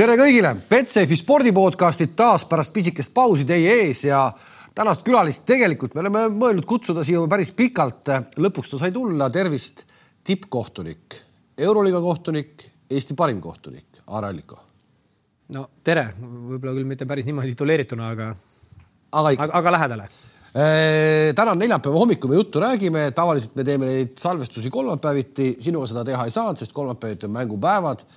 tere kõigile, Betsafe spordipodcastid taas pärast pisikest pausi teie ees ja tänast külalist tegelikult me oleme mõelnud kutsuda siia päris pikalt. lõpuks ta sai tulla, tervist, tippkohtunik, euroliiga kohtunik, Eesti parim kohtunik, Aare Alliko. no tere, võib-olla küll mitte päris niimoodi tituleerituna, aga, aga, aga, aga lähedale. Täna on neljapäeva hommikul me juttu räägime, tavaliselt me teeme neid salvestusi kolmapäeviti, sinuga seda teha ei saanud, sest kolmapäeviti on mängupäevad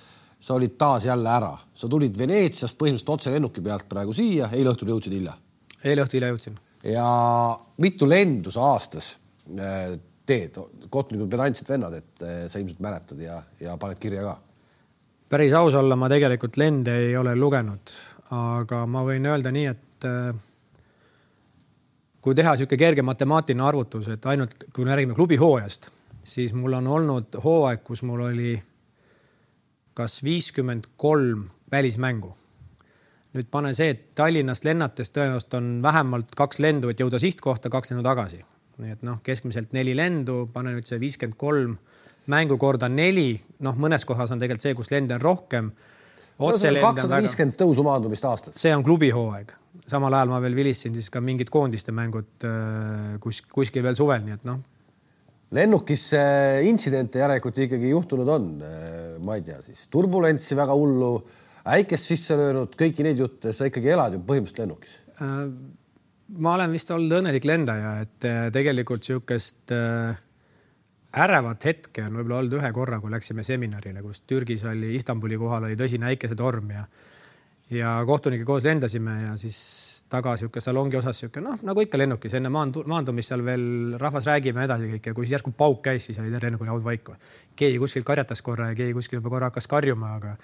sa olid taas jälle ära, sa tulid Veneetsiast põhimõtteliselt otse lennuki pealt praegu siia, eile õhtul jõudsid hilja. eile õhtul hilja jõudsin. ja mitu lendu sa aastas äh, teed, kohtunikud pedantsed vennad, et äh, sa ilmselt mäletad ja, ja paned kirja ka? päris aus olla, ma tegelikult lende ei ole lugenud, aga ma võin öelda nii, et äh, kui teha niisugune kerge matemaatiline arvutus, et ainult kui me räägime klubihooajast, siis mul on olnud hooaeg, kus mul oli kas viiskümmend kolm välismängu. nüüd pane see, et Tallinnast lennates tõenäoliselt on vähemalt kaks lendu, et jõuda sihtkohta, kaks lendu tagasi. nii et noh, keskmiselt neli lendu, pane nüüd see viiskümmend kolm mängu korda neli, noh, mõnes kohas on tegelikult see, kus lende on rohkem. kakssada viiskümmend tõusu maandumist aastas. see on klubihooaeg, samal ajal ma veel vilistasin siis ka mingid koondiste mängud äh, kus, kuskil veel suvel, nii et noh lennukis intsidente järelikult ikkagi juhtunud on, ma ei tea, siis turbulentsi väga hullu, äikest sisse löönud, kõiki neid jutte, sa ikkagi elad ju põhimõtteliselt lennukis. Äh, ma olen vist olnud õnnelik lendaja, et äh, tegelikult niisugust äh, ärevat hetke on võib-olla olnud ühe korra, kui läksime seminarile, kus Türgis oli Istanbuli kohal oli tõsine äikesetorm ja ja kohtunikke koos lendasime ja siis taga sihuke salongi osas sihuke noh, nagu ikka lennukis enne maandu, maandumist seal veel rahvas räägime edasi kõik ja kui siis järsku pauk käis, siis oli terve lennuk oli haudvaik. keegi kuskilt karjatas korra ja keegi kuskil juba korra hakkas karjuma, aga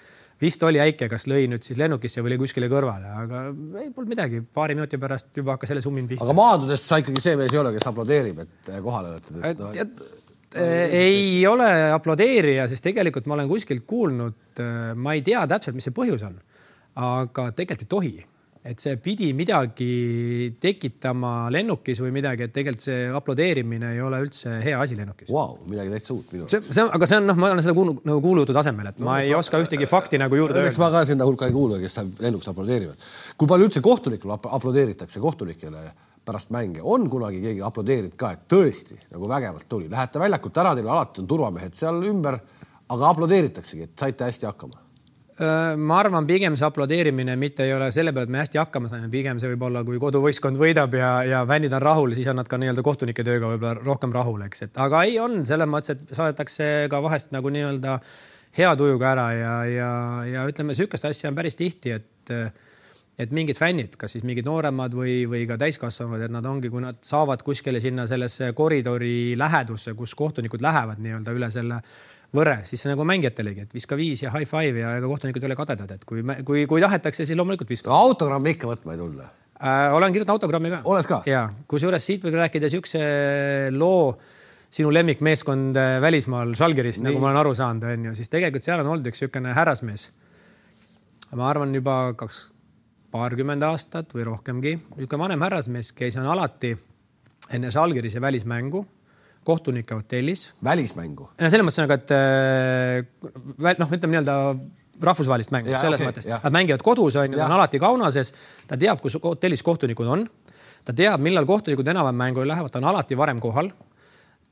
vist oli äike, kas lõi nüüd siis lennukisse või lõi kuskile kõrvale, aga ei polnud midagi, paari minuti pärast juba hakkas jälle summin pihta. aga maandudes sa ikkagi see mees ei ole, kes aplodeerib, et kohale olete? No, et... ei ole aplodeerija, sest tegelikult ma olen kuskilt kuulnud, ma ei tea täpselt, mis see põhjus on aga tegelikult ei tohi et see pidi midagi tekitama lennukis või midagi, et tegelikult see aplodeerimine ei ole üldse hea asi lennukis wow,. midagi täitsa uut minu arust. see, see, aga see on noh, ma olen seda kuulnud nagu kuulujutu tasemel, et no, ma ei oska ma, ühtegi fakti nagu juurde öelda. ma ka sinna hulka ei kuulu, kes lennukis aplodeerivad. kui palju üldse kohtunikule aplodeeritakse, kohtunikele pärast mänge, on kunagi keegi aplodeerinud ka, et tõesti nagu vägevalt tuli, lähete väljakult ära, teil alati on turvamehed seal ümber, aga aplodeeritaksegi, et saite hästi hakkama ma arvan, pigem see aplodeerimine mitte ei ole selle peale, et me hästi hakkama saime, pigem see võib olla, kui koduvõistkond võidab ja, ja fännid on rahul, siis on nad ka nii-öelda kohtunike tööga võib-olla rohkem rahul, eks, et aga ei, on selles mõttes, et saadetakse ka vahest nagu nii-öelda hea tujuga ära ja, ja, ja ütleme, sihukest asja on päris tihti, et et mingid fännid, kas siis mingid nooremad või, või ka täiskasvanud, et nad ongi, kui nad saavad kuskile sinna sellesse koridori lähedusse, kus kohtunikud lähevad nii-öelda üle selle võre, siis nagu mängijatelegi, et viska viis ja high five ja ega kohtunikud ei ole kadedad, et kui, kui, kui tahetakse, siis loomulikult viska. autogrammi ikka võtma ei tulda äh,? olen kirjutanud autogrammi ka. oled ka? ja, kusjuures siit võib rääkida siukse loo sinu lemmikmeeskond äh, välismaal Žalgirist, nagu ma olen aru saanud, on ju, siis tegelikult seal on olnud üks niisugune härrasmees. ma arvan juba kaks, paarkümmend aastat või rohkemgi, niisugune vanem härrasmees, kes on alati enne Žalgirise välismängu kohtunike hotellis. välismängu? no selles mõttes nagu, et äh, noh, ütleme nii-öelda rahvusvahelist mängu, selles okay, mõttes. Nad mängivad kodus, on ju, on alati Kaunases, ta teab, kus hotellis kohtunikud on. ta teab, millal kohtunikud enam-vähem mängule lähevad, ta on alati varem kohal.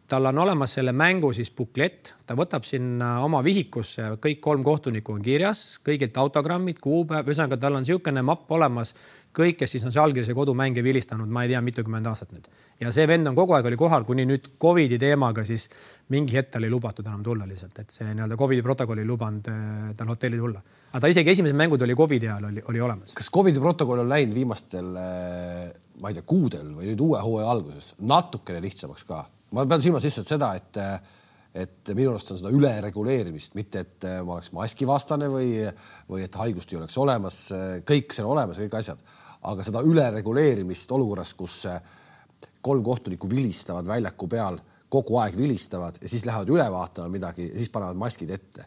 Tal on olemas selle mängu siis buklett, ta võtab sinna oma vihikusse, kõik kolm kohtunikku on kirjas, kõigilt autogrammid, kuupäev, ühesõnaga tal on niisugune mapp olemas kõik, kes siis on Žalgirise kodumänge vilistanud, ma ei tea, mitukümmend aastat nüüd. ja see vend on kogu aeg oli kohal, kuni nüüd Covidi teemaga siis mingi hetk tal ei lubatud enam tulla lihtsalt, et see nii-öelda Covidi protokoll ei lubanud äh, tal hotelli tulla. aga ta isegi esimesed mängud oli Covidi ajal oli, oli olemas. kas Covidi protokoll on läinud viimastel, äh, ma ei tea, kuudel või nüüd uue hooaja alguses natukene lihtsamaks ka? Ma pean silmas lihtsalt seda, et et minu arust on seda ülereguleerimist, mitte et ma oleks maskivastane või, või et haigust ei oleks olemas, kõik see on olemas, kõik asjad aga seda ülereguleerimist olukorras, kus kolm kohtunikku vilistavad väljaku peal, kogu aeg vilistavad ja siis lähevad üle vaatama midagi ja siis panevad maskid ette.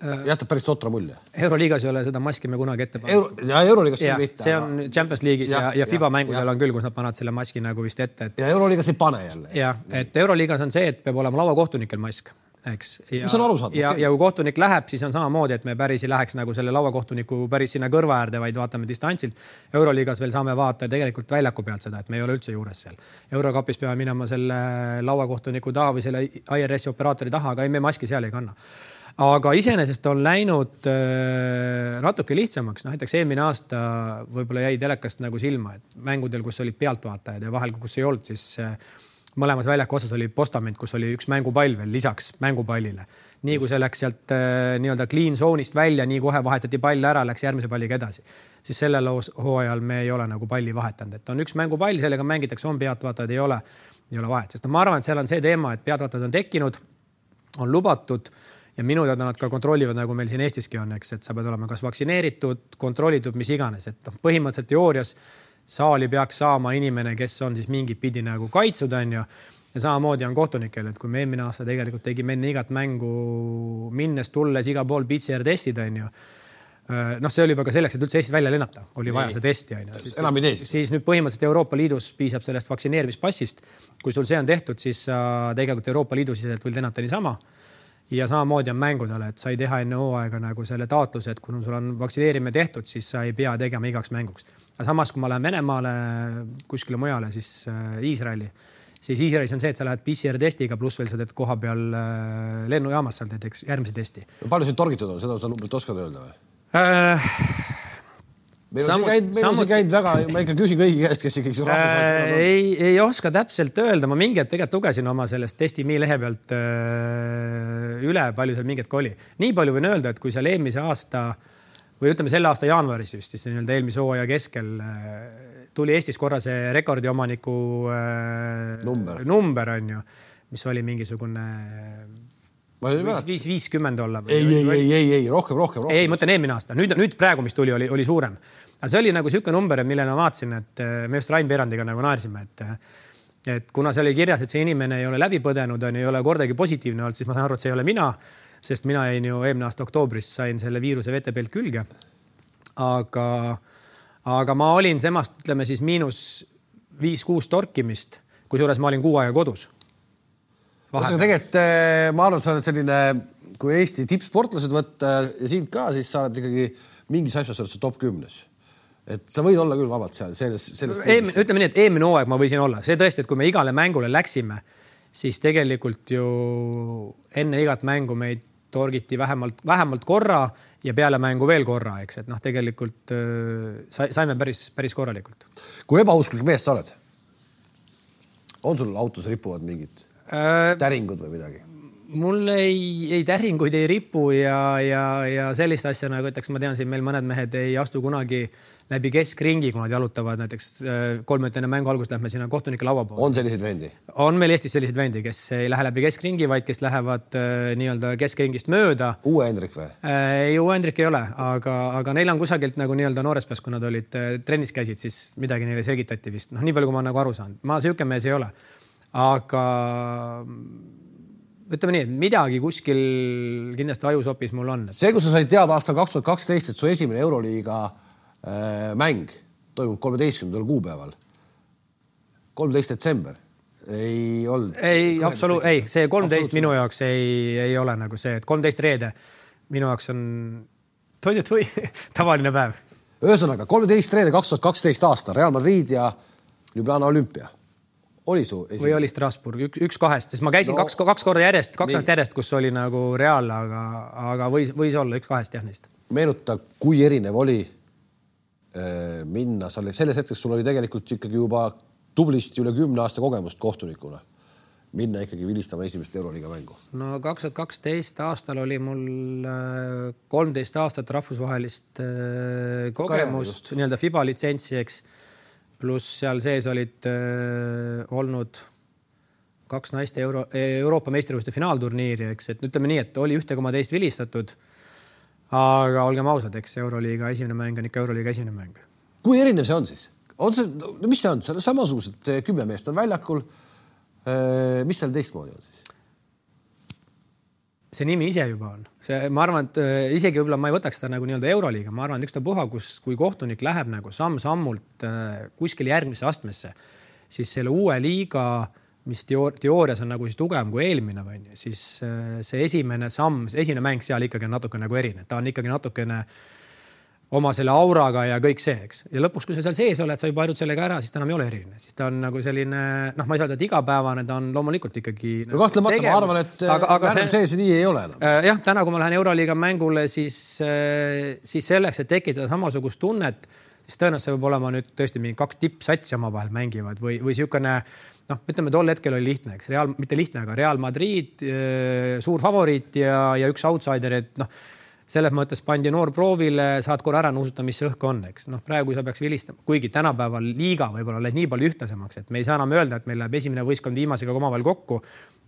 Äh, jätab päris totra mulje. euroliigas ei ole seda maski me kunagi ette pannud Euro. ja euroliigas ja, mitte. see on Champions League'is ja, ja, ja FIBA mängudel on küll, kus nad panevad selle maski nagu vist ette et.... ja euroliigas ei pane jälle. jah, et euroliigas on see, et peab olema lauakohtunikel mask eks. ja okay., ja kui kohtunik läheb, siis on samamoodi, et me päris ei läheks nagu selle lauakohtuniku päris sinna kõrva äärde, vaid vaatame distantsilt. euroliigas veel saame vaadata tegelikult väljaku pealt seda, et me ei ole üldse juures seal. eurokapis peame minema selle lauakohtuniku taha või selle IRS-i operaatori taha, aga ei, me maski seal ei kanna aga iseenesest on läinud äh, natuke lihtsamaks, noh näiteks eelmine aasta võib-olla jäi telekast nagu silma, et mängudel, kus olid pealtvaatajad ja vahel, kus ei olnud, siis äh, mõlemas väljaku otsas oli postament, kus oli üks mängupall veel lisaks mängupallile. nii kui see läks sealt äh, nii-öelda clean zone'ist välja, nii kohe vahetati pall ära, läks järgmise palliga edasi. siis sellel hooajal me ei ole nagu palli vahetanud, et on üks mängupall, sellega mängitakse, on pealtvaatajad, ei ole, ei ole vahet, sest no ma arvan, et seal on see teema, et pealtvaatajad on tekkinud, on lubatud ja minu teada nad ka kontrollivad, nagu meil siin Eestiski on, eks, et sa peed olema kas vaktsineeritud, kontrollitud, mis iganes, et noh, põhimõtteliselt teoorias saali peaks saama inimene, kes on siis mingit pidi nagu kaitstud, onju. ja samamoodi on kohtunikel, et kui me eelmine aasta tegelikult tegime enne igat mängu minnes-tulles igal pool PCR testid, onju noh, see oli juba ka selleks, et üldse Eestist välja lennata, oli vaja seda testi onju. enam ei tee siis? siis nüüd põhimõtteliselt Euroopa Liidus piisab sellest vaktsineerimispassist. kui sul see on tehtud, siis sa tegelikult Euroopa Liidu siseselt võid lennata niisama ja samamoodi on mängudel, et sai teha enne hooaega nagu selle taotluse, et kuna sul on vaktsineerimine tehtud, siis sa ei pea tegema igaks mänguks. aga samas, kui ma lähen Venemaale kuskile mujale, siis äh, Iisraeli, siis Iisraelis on see, et sa lähed PCR testiga, pluss veel sa teed koha peal äh, lennujaamas seal näiteks järgmise testi. palju sind torgitud on, seda sa numbrit oskad öelda või äh,? Meil on siin käinud, meil on siin käinud väga, ma ikka küsin kõigi käest, kes ikkagi rahvusvahelised äh, ei, ei oska täpselt öelda, ma mingi hetk tegelikult lugesin oma sellest testi.me lehe pealt äh, üle, palju seal mingi hetk oli. nii palju võin öelda, et kui seal eelmise aasta või ütleme selle aasta jaanuaris vist siis nii-öelda eelmise hooaja keskel äh, tuli Eestis korra see rekordiomaniku äh, number, number on ju, mis oli mingisugune viis, viiskümmend olla. ei, ei, ei, ei, ei rohkem, rohkem, rohkem. ei, ma mõtlen eelmine aasta, nüüd, nüüd praegu, mis tuli, oli, oli suurem. aga see oli nagu niisugune number, mille ma vaatasin, et eh, me just Rain Peerandiga nagu naersime, et eh, et kuna seal oli kirjas, et see inimene ei ole läbi põdenud, on ju, ei ole kordagi positiivne olnud, siis ma saan aru, et see ei ole mina, sest mina jäin ju eelmine aasta oktoobris sain selle viiruse VTB-lt külge. aga, aga ma olin temast, ütleme siis miinus viis-kuus torkimist, kusjuures ma olin kuu aega kodus ühesõnaga tegelikult eh, ma arvan, et sa oled selline, kui Eesti tippsportlased võtta ja sind ka, siis sa oled ikkagi mingis asjas oled sa top kümnes et sa võid olla küll vabalt seal selles, selles. ütleme nii, et eelmine hooaeg ma võisin olla, see tõesti, et kui me igale mängule läksime, siis tegelikult ju enne igat mängu meid torgiti vähemalt, vähemalt korra ja peale mängu veel korra, eks, et noh, tegelikult äh, saime päris, päris korralikult. kui ebausklik mees sa oled? on sul autos ripuvad mingid äh,. täringud või midagi? mul ei, ei täringuid ei ripu ja, ja, ja sellist asja nagu ütleks, ma tean siin meil mõned mehed ei astu kunagi läbi keskringi, kui nad jalutavad näiteks äh, kolm minutit enne mängu algust lähme sinna kohtunike laua poole. on selliseid vendi? on meil Eestis selliseid vendi, kes ei lähe läbi keskringi, vaid kes lähevad äh, nii-öelda keskringist mööda. uue Hendrik või äh,? ei, uue Hendrik ei ole, aga, aga neil on kusagilt nagu nii-öelda noores peas, kui nad olid äh, trennis käisid, siis midagi neile selgitati vist, noh, nii palju, kui ma nagu aru saan. ma sihuke mees ei ole aga ütleme nii, et midagi kuskil kindlasti ajusopis mul on. see, kus sa said teada aastal kaks tuhat kaksteist, et su esimene Euroliiga äh, mäng toimub kolmeteistkümnendal kuupäeval, kolmteist detsember, ei olnud. ei, absoluut, ei, see kolmteist minu jaoks ei, ei ole nagu see, et kolmteist reede minu jaoks on või tavaline päev. ühesõnaga kolmteist reede kaks tuhat kaksteist aasta Real Madrid ja Ljubljana olümpia oli su esimene? või oli Strasbourg, üks, üks kahest, sest ma käisin no, kaks, kaks korda järjest, kaks aastat järjest, kus oli nagu Real, aga, aga võis, võis olla üks kahest jah neist. meenuta, kui erinev oli äh, minna seal, selles hetkes sul oli tegelikult ikkagi juba tublisti üle kümne aasta kogemust kohtunikuna minna ikkagi vilistama esimest Euroliiga mängu? no kaks tuhat kaksteist aastal oli mul äh, kolmteist aastat rahvusvahelist äh, kogemust, nii-öelda FIBA litsentsi, eks pluss seal sees olid äh, olnud kaks naiste euro, Euroopa meistrivõistluste finaalturniiri, eks, et ütleme nii, et oli ühte koma teist vilistatud. aga olgem ausad, eks Euroliiga esimene mäng on ikka Euroliiga esimene mäng. kui erinev see on siis? on see, mis see on, samasugused kümme meest on väljakul. Äh, mis seal teistmoodi on siis? See nimi ise juba on, see, ma arvan, et äh, isegi võib-olla ma ei võtaks seda nagu nii-öelda Euroliiga, ma arvan, ükstapuha, kus, kui kohtunik läheb nagu samm-sammult äh, kuskile järgmisse astmesse, siis selle uue liiga mis teoor teoorias on nagu siis tugevam kui eelmine, on ju, siis see esimene samm, esimene mäng seal ikkagi on natuke nagu erinev, ta on ikkagi natukene äh, oma selle auraga ja kõik see, eks. ja lõpuks, kui sa seal sees oled, sa juba harjud sellega ära, siis ta enam ei ole eriline, siis ta on nagu selline noh, ma ei saa öelda, et igapäevane, ta on loomulikult ikkagi. no kahtlemata, ma arvan, et aga, aga see, sees nii ei ole enam. Äh, jah, täna, kui ma lähen Euroliiga mängule, siis, äh, siis selleks, et tekitada samasugust tunnet, siis tõenäoliselt see peab olema nüüd tõesti mingi kaks tippsatsi omavahel mängivad või, või niisugune noh, ütleme tol hetkel oli lihtne, eks Real, mitte lihtne, aga Real Madrid, äh, suur favoriit ja, ja üks outsider, et noh selles mõttes pandi noor proovile, saad korra ära nuusutada, mis see õhk on, eks noh, praegu sa peaks vilistama, kuigi tänapäeval liiga võib-olla läks nii palju ühtlasemaks, et me ei saa enam öelda, et meil läheb esimene võistkond viimasega omavahel kokku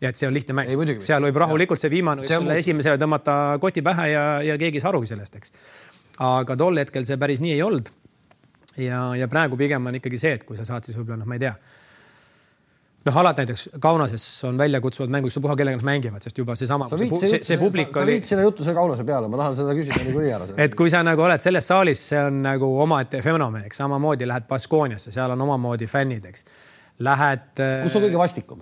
ja et see on lihtne mäng. seal võib rahulikult see viimane selle esimesele tõmmata koti pähe ja, ja keegi ei saa arugi sellest, eks. aga tol hetkel see päris nii ei olnud. ja, ja praegu pigem on ikkagi see, et kui sa saad siis võib-olla noh, ma ei tea noh, alati näiteks Kaunases on väljakutsuvad mängud, ükspuha kellega nad mängivad, sest juba seesama. see, see, see publik sa, oli. sa viid sinna juttu selle Kaunase peale, ma tahan seda küsida niikuinii ära. et kui sa nagu oled selles saalis, see on nagu omaette fenomen, eks samamoodi lähed Baskooniasse, seal on omamoodi fännid, eks. Lähed. kus on kõige vastikum?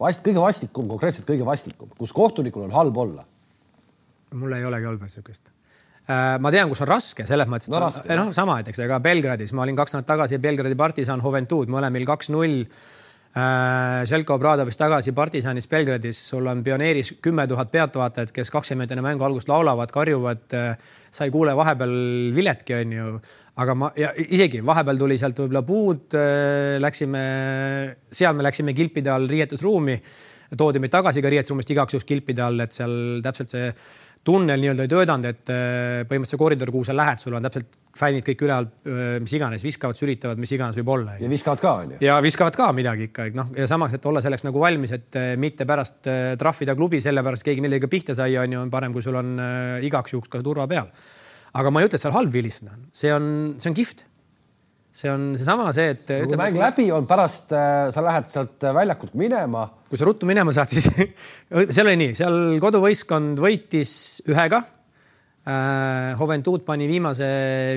vast-, kõige vastikum, konkreetselt kõige vastikum, kus kohtunikul on halb olla? mul ei olegi olnud niisugust Äh, ma tean, kus on raske, selles mõttes, et no, raske, noh, sama, et eks ega Belgradis, ma olin kaks nädalat tagasi Belgradi partisan Juventud, mõlemal kaks-null. Äh, Obradovist tagasi partisanis Belgradis, sul on pioneeris kümme tuhat pealtvaatajat, kes kakskümmend enne mängu algust laulavad, karjuvad. Äh, sa ei kuule vahepeal viletki, onju, aga ma ja isegi vahepeal tuli sealt võib-olla puud, läksime, seal me läksime kilpide all riietusruumi, toodi meid tagasi ka riietusruumist igaks juhuks kilpide all, et seal täpselt see tunnel nii-öelda ei töötanud, et äh, põhimõtteliselt koridor, kuhu sa lähed, sul on täpselt fännid kõik üleval, äh, mis iganes, viskavad, sülitavad, mis iganes võib olla. ja viskavad ka, onju. ja viskavad ka midagi ikka, noh, ja samas, et olla selleks nagu valmis, et äh, mitte pärast trahvida klubi sellepärast, keegi millegagi pihta sai, onju, on parem, kui sul on igaks juhuks ka turva peal. aga ma ei ütle, et seal halb vilistada on, see on, see on kihvt see on seesama see, et no,. kui mäng läbi on, pärast äh, sa lähed sealt äh, väljakult minema. kui sa ruttu minema saad, siis seal oli nii, seal koduvõistkond võitis ühega äh,. Juventud pani viimase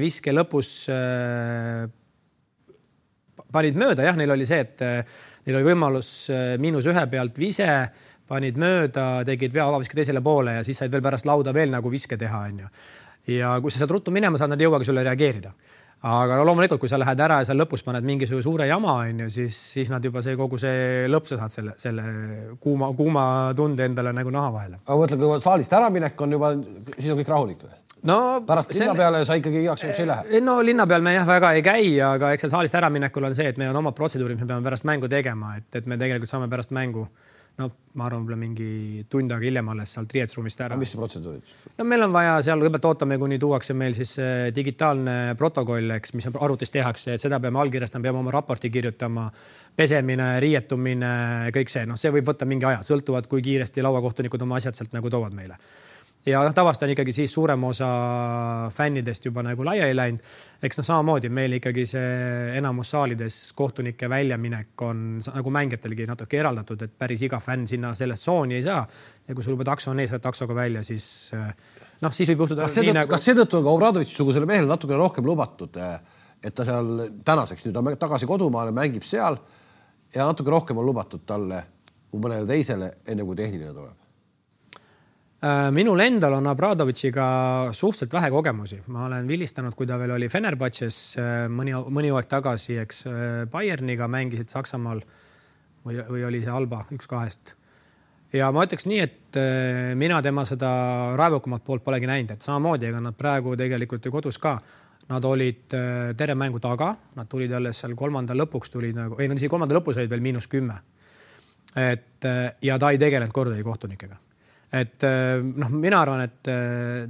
viske lõpus äh,. panid mööda, jah, neil oli see, et äh, neil oli võimalus äh, miinus ühe pealt vise, panid mööda, tegid vea avaviske teisele poole ja siis said veel pärast lauda veel nagu viske teha, onju. ja kui sa saad ruttu minema saad, nad ei jõuagi sulle reageerida aga no loomulikult, kui sa lähed ära ja seal lõpus paned mingisuguse suure jama, onju, siis, siis nad juba see kogu see lõpp, sa saad selle, selle kuuma, kuuma tunde endale nagu naha vahele. aga mõtle, kui saalist äraminek on juba, siis on kõik rahulik või? no pärast linna selle... peale sa ikkagi igaks juhuks ei lähe? no linna peal me jah, väga ei käi, aga eks seal saalist äraminekul on see, et meil on omad protseduurid, me peame pärast mängu tegema, et, et me tegelikult saame pärast mängu no ma arvan, võib-olla mingi tund aega hiljem alles sealt riietusruumist ära. mis protseduurid? no meil on vaja seal, kõigepealt ootame, kuni tuuakse meil siis digitaalne protokoll, eks, mis arvutis tehakse, et seda peame allkirjastama, peame oma raporti kirjutama. pesemine, riietumine, kõik see, noh, see võib võtta mingi aja, sõltuvalt, kui kiiresti lauakohtunikud oma asjad sealt nagu toovad meile ja noh, tavaliselt on ikkagi siis suurem osa fännidest juba nagu laiali läinud. eks noh, samamoodi meil ikkagi see enamus saalides kohtunike väljaminek on nagu mängijatelgi natuke eraldatud, et päris iga fänn sinna sellest tsooni ei saa. ja kui sul juba takso on ees, oled taksoga välja, siis noh, siis võib juhtuda. kas seetõttu nagu..., kas seetõttu on ka Obradovitši-sugusele mehele natukene rohkem lubatud, et ta seal tänaseks nüüd on tagasi kodumaale, mängib seal ja natuke rohkem on lubatud talle kui mõnele teisele, enne kui tehniline tuleb? Äh, minul endal on Abradovitšiga suhteliselt vähe kogemusi, ma olen vilistanud, kui ta veel oli Fenerbahce's äh, mõni, mõni aeg tagasi, eks äh, Bayerniga mängisid Saksamaal või, või oli see Alba, üks kahest. ja ma ütleks nii, et mina tema seda raevukamat poolt polegi näinud, et samamoodi, ega nad praegu tegelikult ju kodus ka, nad olid terve mängu taga, nad tulid alles seal kolmanda lõpuks tulid nagu, ei, nad isegi kolmanda lõpus olid veel miinus kümme. et ja ta ei tegelenud kordagi kohtunikega et äh, noh, mina arvan, et äh,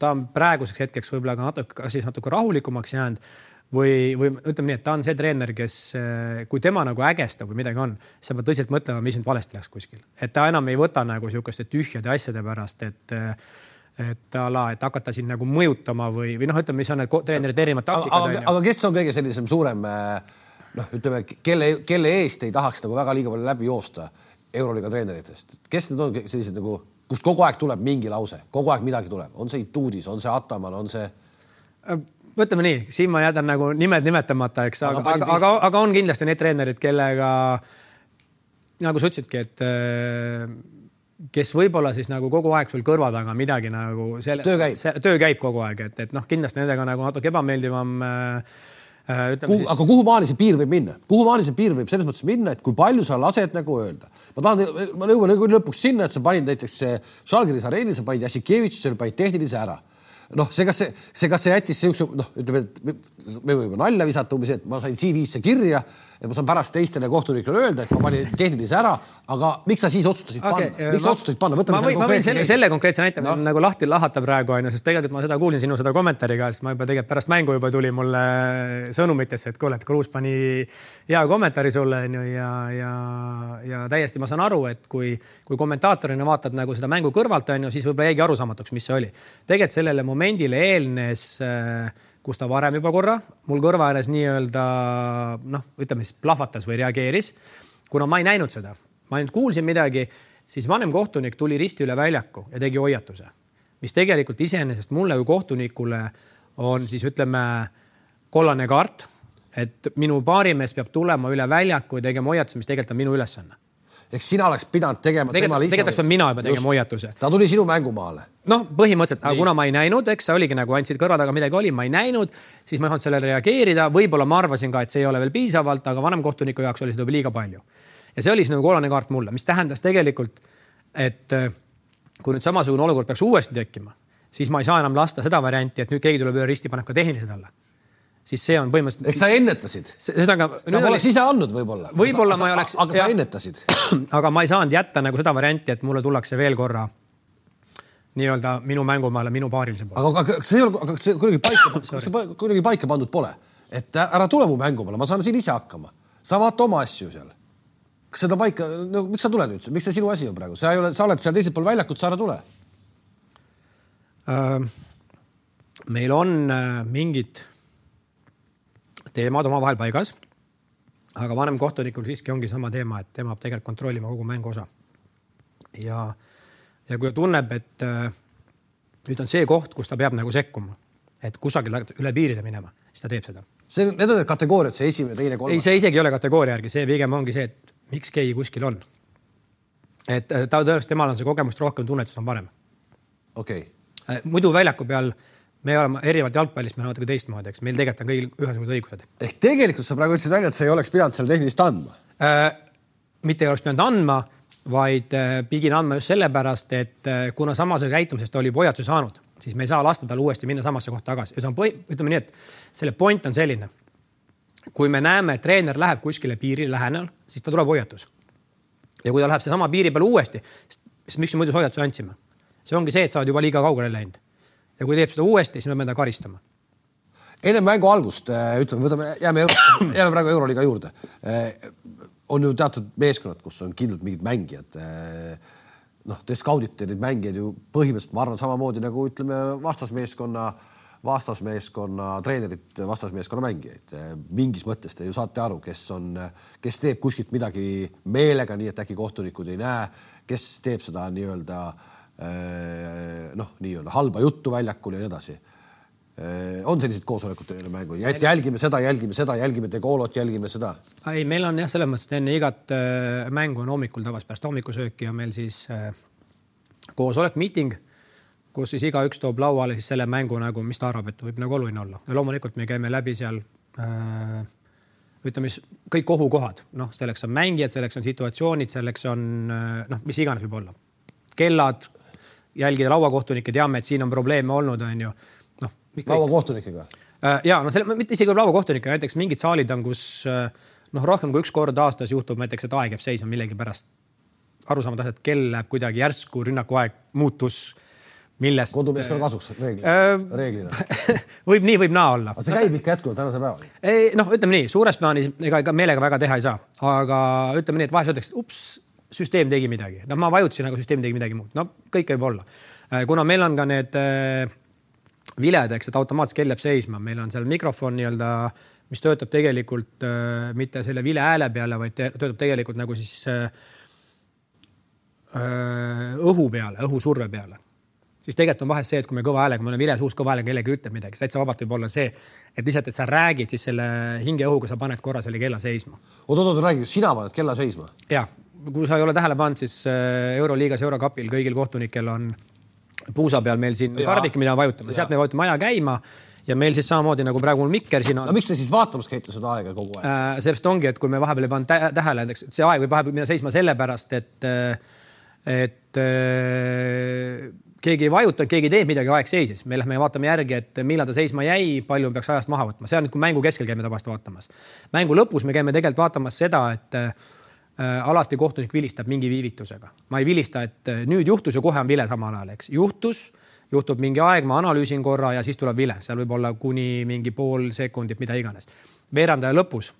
ta on praeguseks hetkeks võib-olla ka natuke, kas siis natuke rahulikumaks jäänud või, või ütleme nii, et ta on see treener, kes, äh, kui tema nagu ägestab või midagi on, siis sa pead tõsiselt mõtlema, mis nüüd valesti läks kuskil, et ta enam ei võta nagu sihukeste tühjade asjade pärast, et et a la, et hakata siin nagu mõjutama või, või noh, ütleme, mis on need treenerite erinevad taktikad. aga, aga kes on kõige sellisem suurem noh, ütleme, kelle, kelle eest ei tahaks nagu väga liiga palju läbi joosta Euroliiga treeneritest, kes need on sellised nagu, kust kogu aeg tuleb mingi lause, kogu aeg midagi tuleb, on see Ituudis, on see Ataman, on see? Äh, ütleme nii, siin ma jätan nagu nimed nimetamata, eks, aga, aga, aga, aga on kindlasti need treenerid, kellega nagu sa ütlesidki, et äh, kes võib-olla siis nagu kogu aeg sul kõrva taga midagi nagu selle, töö käib, kogu aeg, et, et noh, kindlasti nendega nagu natuke ebameeldivam äh, äh kuhu, siis... aga kuhu maani see piir võib minna, kuhu maani see piir võib selles mõttes minna, et kui palju sa lased nagu öelda? ma tahan, ma jõuan nagu lõpuks sinna, et sa panid näiteks Žalgiris areenil, sa panid Jassikevitšile, panid tehnilise ära noh, see, kas see, see, kas see jättis siukse noh, ütleme, et me võime nalja visata umbes, et ma sain CV-sse kirja et ma saan pärast teistele kohtunikele öelda, et ma panin tehnilise ära, aga miks sa siis otsustasid okay, panna, miks ma, sa otsustasid panna, võtame selle konkreetse selle, selle konkreetse näite no. nagu lahti lahata praegu onju, sest tegelikult ma seda kuulsin sinu seda kommentaari ka, sest ma juba tegelikult pärast mängu juba tuli mulle sõnumitesse, et kuule, et Kruus pani hea kommentaari sulle onju ja, ja, ja täiesti ma saan aru, et kui, kui kommentaatorina vaatad nagu seda mängu kõrvalt onju, siis võib-olla jäigi arusaamatuks, mis see oli. tegelikult sellele momendile eelnes äh, kus ta varem juba korra mul kõrva ääres nii-öelda noh, ütleme siis plahvatas või reageeris. kuna ma ei näinud seda, ma ainult kuulsin midagi, siis vanem kohtunik tuli risti üle väljaku ja tegi hoiatuse, mis tegelikult iseenesest mulle kui kohtunikule on siis ütleme kollane kaart, et minu baarimees peab tulema üle väljaku ja tegema hoiatuse, mis tegelikult on minu ülesanne ehk sina oleks pidanud tegema tegelikult, tegelikult oleks mina juba tegema hoiatuse. ta tuli sinu mängumaale. noh, põhimõtteliselt, aga kuna ma ei näinud, eks see oligi nagu andsid kõrva taga midagi oli, ma ei näinud, siis ma ei osanud sellele reageerida, võib-olla ma arvasin ka, et see ei ole veel piisavalt, aga vanemkohtuniku jaoks oli seda juba liiga palju. ja see oli siis nagu kollane kaart mulle, mis tähendas tegelikult, et äh, kui nüüd samasugune olukord peaks uuesti tekkima, siis ma ei saa enam lasta seda varianti, et nüüd keegi tuleb üle risti, paneb ka tehnilised alla siis see on põhimõtteliselt. eks sa ennetasid. ühesõnaga. sa poleks oli... ise andnud võib-olla. võib-olla ma ei oleks. aga sa ennetasid. aga ma ei saanud jätta nagu seda varianti, et mulle tullakse veel korra nii-öelda minu mängumaale minu paarilise poole. aga, aga see ei ole, aga see kuidagi paika, see kuidagi paika pandud pole, et ära tule mu mängumaale, ma saan siin ise hakkama. sa vaata oma asju seal. kas seda paika, no miks sa tuled üldse, miks see sinu asi on praegu, sa ei ole, sa oled seal teisel pool väljakut, sa ära tule äh,. meil on äh, mingid teemad omavahel paigas. aga vanem kohtunikul siiski ongi sama teema, et tema peab tegelikult kontrollima kogu mängu osa. ja, ja kui ta tunneb, et äh, nüüd on see koht, kus ta peab nagu sekkuma, et kusagil üle piiride minema, siis ta teeb seda. see, need on need kategooriad, see esimene, teine, kolmas? ei, see isegi ei ole kategooria järgi, see pigem ongi see, et miks keegi kuskil on. et äh, ta tõenäoliselt, temal on see kogemust rohkem, tunnetust on parem. okei okay.. Äh, muidu väljaku peal me oleme erinevalt jalgpallist, me oleme natuke teistmoodi, eks meil tegelikult on kõigil ühesugused õigused. ehk tegelikult sa praegu ütlesid välja, et sa ei oleks pidanud selle tehnilist andma äh,? mitte ei oleks pidanud andma, vaid äh, pidin andma just sellepärast, et äh, kuna samasuguse käitumisest oli hoiatuse saanud, siis me ei saa lasta tal uuesti minna samasse kohta tagasi ja see on, ütleme nii, et selle point on selline. kui me näeme, et treener läheb kuskile piirile lähenal, siis ta tuleb hoiatus. ja kui ta läheb seesama piiri peale uuesti, siis miks me muidu hoiatuse andsime? see ongi see, et sa oled juba liiga kaugele läinud ja kui teeb seda uuesti, siis me peame ta karistama. enne mängu algust äh, ütleme, võtame, jääme, jääme praegu Euroliiga juurde. Äh, on ju teatud meeskonnad, kus on kindlalt mingid mängijad. Äh, noh, te skaudite neid mängijaid ju põhimõtteliselt, ma arvan, samamoodi nagu ütleme vastasmeeskonna, vastasmeeskonna treenerit, vastasmeeskonna mängijaid. mingis mõttes te ju saate aru, kes on, kes teeb kuskilt midagi meelega, nii et äkki kohtunikud ei näe, kes teeb seda nii-öelda äh, Äh, noh, nii-öelda halba juttu väljakul ja nii edasi. Äh, on sellised koosolekud teil mängu, et jälgime seda, jälgime seda, jälgime Degolot, jälgime seda? ei, meil on jah, selles mõttes, et enne igat äh, mängu on hommikul tavaliselt pärast hommikusööki on meil siis koosolek, miiting, kus siis igaüks toob lauale siis selle mängu nagu, mis ta arvab, et võib nagu oluline olla ja loomulikult me käime läbi seal äh, ütleme siis kõik ohukohad, noh, selleks on mängijad, selleks on situatsioonid, selleks on noh, mis iganes võib olla. kellad, jälgida lauakohtunikke, teame, et siin on probleeme olnud, on ju. noh. lauakohtunikega? Äh, ja no selle, mitte isegi lauakohtunikega, näiteks mingid saalid on, kus äh, noh, rohkem kui üks kord aastas juhtub näiteks, et aeg jääb seisma millegipärast. arusaamatu asjad, kell läheb kuidagi järsku, rünnakuaeg muutus millest. kodumeeskonna kasuks reeglina äh,, reeglina võib nii, võib naa olla. see käib ikka jätkuvalt tänase päevani? ei noh, ütleme nii, suures plaanis ega ikka meelega väga teha ei saa, aga ütleme nii, et vahest öeldakse, ups, süsteem tegi midagi, noh, ma vajutasin, aga süsteem tegi midagi muud, no kõike võib olla. Äh, kuna meil on ka need äh, viled, eks, et automaatselt kell jääb seisma, meil on seal mikrofon nii-öelda, mis töötab tegelikult äh, mitte selle vile hääle peale, vaid töötab tegelikult nagu siis õhu peale, õhusurve peale siis tegelikult on vahest see, et kui me kõva häälega, meil on vile suus kõva häälega kellegi ütleb midagi, täitsa vabalt võib olla see, et lihtsalt, et sa räägid siis selle hingeõhuga, sa paned korra selle kella seisma. oot, oot, oot, räägi, sina paned kella seisma? jah, kui sa ei ole tähele pannud, siis äh, Euroliigas, Eurokapil kõigil kohtunikel on puusa peal meil siin kardik, mida vajutame, sealt me vajutame aja käima ja meil siis samamoodi nagu praegu mul mikker siin on. no miks te siis vaatamas käite seda aega kogu aeg äh,? seepärast ongi, et kui me vahepeal ei pannud tähele, näiteks see aeg võib vahepeal minna seisma sellepärast, et, et äh, keegi ei vajutanud, keegi ei teinud midagi, aeg seisis. me lähme ja vaatame järgi, et millal ta seisma jäi, palju peaks ajast maha võtma, see on, kui mängu keskel käime tavaliselt vaatamas. mängu lõpus me käime tegelikult vaatamas seda, et äh, alati kohtunik vilistab mingi viivitusega. ma ei vilista, et äh, nüüd juhtus ja kohe on vile samal ajal, eks. juhtus juhtub mingi aeg, ma analüüsin korra ja siis tuleb vile, seal võib olla kuni mingi pool sekundit, mida iganes. veerandaja lõpus,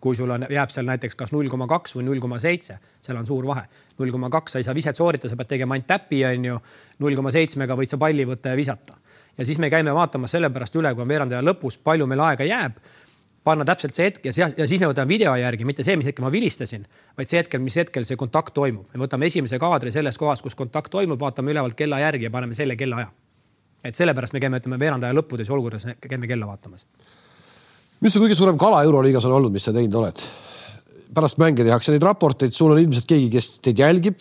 kui sul on, jääb seal näiteks kas null koma kaks või null koma seitse, seal on suur vahe. null koma kaks, sa ei saa viset sooritada, sa pead tegema ainult täppi, onju. null koma seitsmega võid sa palli võtta ja visata. ja siis me käime vaatamas sellepärast üle, kui on veerandaja lõpus, palju meil aega jääb panna täpselt see hetk ja, ja siis me võtame video järgi, mitte see, mis hetkel ma vilistasin, vaid see hetkel, mis hetkel see kontakt toimub. me võtame esimese kaadri selles kohas, kus kontakt toimub, vaatame ülevalt kella järgi ja paneme selle kellaaja. et sellepärast me käime, ütleme veerandaja lõppudes olukorras käime kella vaatamas. mis su kõige suurem kala Euroliigas on olnud, mis sa teinud oled? pärast mänge tehakse neid raporteid, sul on ilmselt keegi, kes teid jälgib,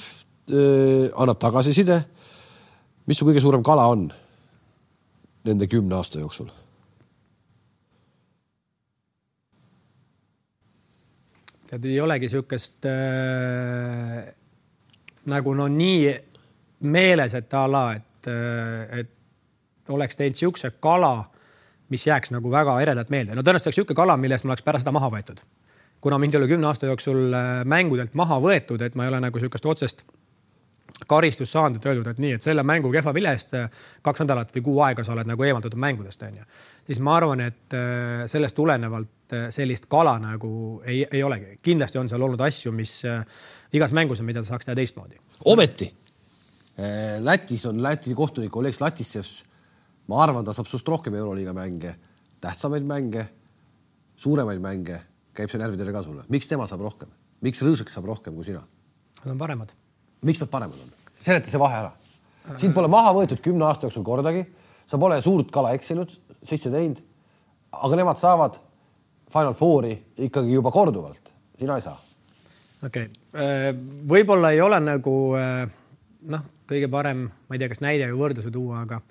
annab tagasiside. mis su kõige suurem kala on nende kümne aasta jooksul? Tead, ei olegi sihukest äh, nagu no nii meeles, et a la, et, äh, et oleks teinud sihukese kala, mis jääks nagu väga eredalt meelde. no tõenäoliselt oleks sihuke kala, millest ma oleks pärast seda maha võetud. kuna mind ei ole kümne aasta jooksul äh, mängudelt maha võetud, et ma ei ole nagu sihukest otsest karistust saanud, et öeldud, et nii, et selle mängu kehva vile eest äh, kaks nädalat või kuu aega sa oled nagu eemaldatud mängudest, onju. Siis ma arvan, et äh, sellest tulenevalt äh, sellist kala nagu ei, ei olegi. kindlasti on seal olnud asju, mis igas mängus on, mida saaks teha teistmoodi. ometi Lätis on Läti kohtunik Oleg Zlatissevs. ma arvan, ta saab sinust rohkem Euroliiga mänge, tähtsamaid mänge, suuremaid mänge, käib see närvidele ka sulle. miks tema saab rohkem, miks Rõõsek saab rohkem kui sina? Nad on paremad miks nad paremad on? seleta see vahe ära. sind pole maha võetud kümne aasta jooksul kordagi, sa pole suurt kala eksinud, sisse teinud. aga nemad saavad Final Fouri ikkagi juba korduvalt, sina ei saa. okei okay., äh, võib-olla ei ole nagu äh, noh, kõige parem, ma ei tea, kas näide või võrdluse tuua, aga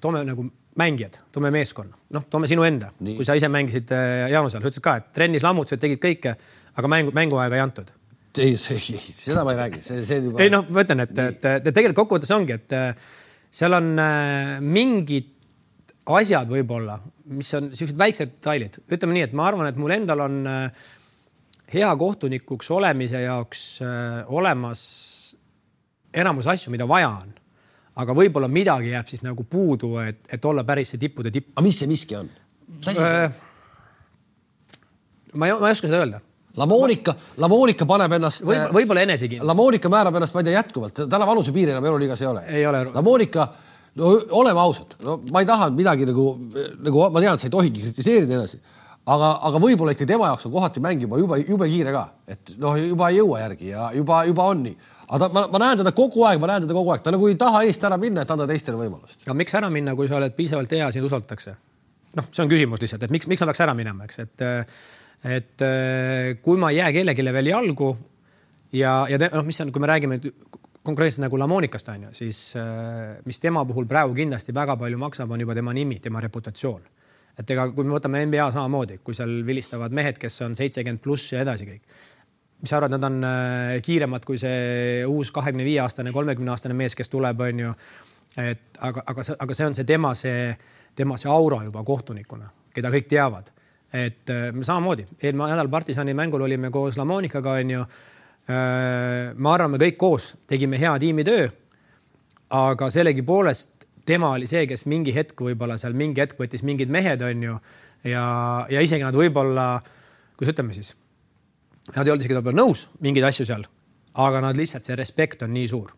toome nagu mängijad, toome meeskonna, noh, toome sinu enda, kui sa ise mängisid äh, Jaanusel, sa ütlesid ka, et trennis lammutasid, tegid kõike, aga mängu, mänguaega ei antud ei, seda ma ei räägi, see, see juba. ei noh, ma ütlen, et, et, et tegelikult kokkuvõttes ongi, et seal on äh, mingid asjad võib-olla, mis on siuksed väiksed detailid, ütleme nii, et ma arvan, et mul endal on äh, hea kohtunikuks olemise jaoks olemas enamus asju, mida vaja on. aga võib-olla midagi jääb siis nagu puudu, et, et olla päris see tippude tipp. aga mis see miski on? on? ma ei, ma ei oska seda öelda La Monica, La Monica paneb ennast võib. võib-olla enesekindlus. La Monica määrab ennast, ma ei tea, jätkuvalt, täna vanusepiiri enam Euroliigas ei ole. ei ole. La Monica, no oleme ausad, no ma ei taha midagi nagu, nagu ma tean, et sa ei tohigi kritiseerida edasi, aga, aga võib-olla ikka tema jaoks on kohati mäng juba jube, jube kiire ka, et noh, juba ei jõua järgi ja juba, juba on nii. aga ta, ma, ma näen teda kogu aeg, ma näen teda kogu aeg, ta nagu ei taha eest ära minna, et anda teistele võimalust. aga miks ära minna, kui sa oled piisavalt hea, sind usaldatakse? noh, see on küsimus lihtsalt, et miks, miks ma peaks ära minema, eks, et et kui ma ei jää kellelegi veel jalgu ja, ja noh, mis on, kui me räägime konkreetselt nagu Lamonikast on ju, siis äh, mis tema puhul praegu kindlasti väga palju maksab, on juba tema nimi, tema reputatsioon. et ega kui me võtame NBA samamoodi, kui seal vilistavad mehed, kes on seitsekümmend pluss ja edasi kõik. mis sa arvad, nad on äh, kiiremad kui see uus kahekümne viie aastane, kolmekümne aastane mees, kes tuleb, on ju. et aga, aga, aga see on see tema, see, tema see aura juba kohtunikuna, keda kõik teavad et äh, me samamoodi, eelmine nädal partisani mängul olime koos Lamonikaga onju. Äh, ma arvan, me kõik koos tegime hea tiimitöö. aga sellegipoolest tema oli see, kes mingi hetk võib-olla seal mingi hetk võttis mingid mehed onju ja, ja isegi nad võib-olla, kuidas ütleme siis, nad ei olnud isegi võib-olla nõus mingeid asju seal, aga nad lihtsalt see respekt on nii suur.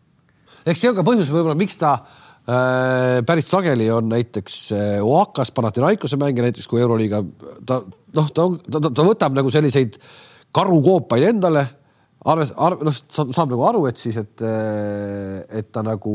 eks see on ka põhjus võib-olla, miks ta Äh, päris sageli on näiteks äh, Oakas Panathinaikose mänge näiteks kui Euroliiga ta noh, ta on, ta, ta võtab nagu selliseid karukoopaid endale, arves, arv, noh, saab, saab nagu aru, et siis, et, et ta nagu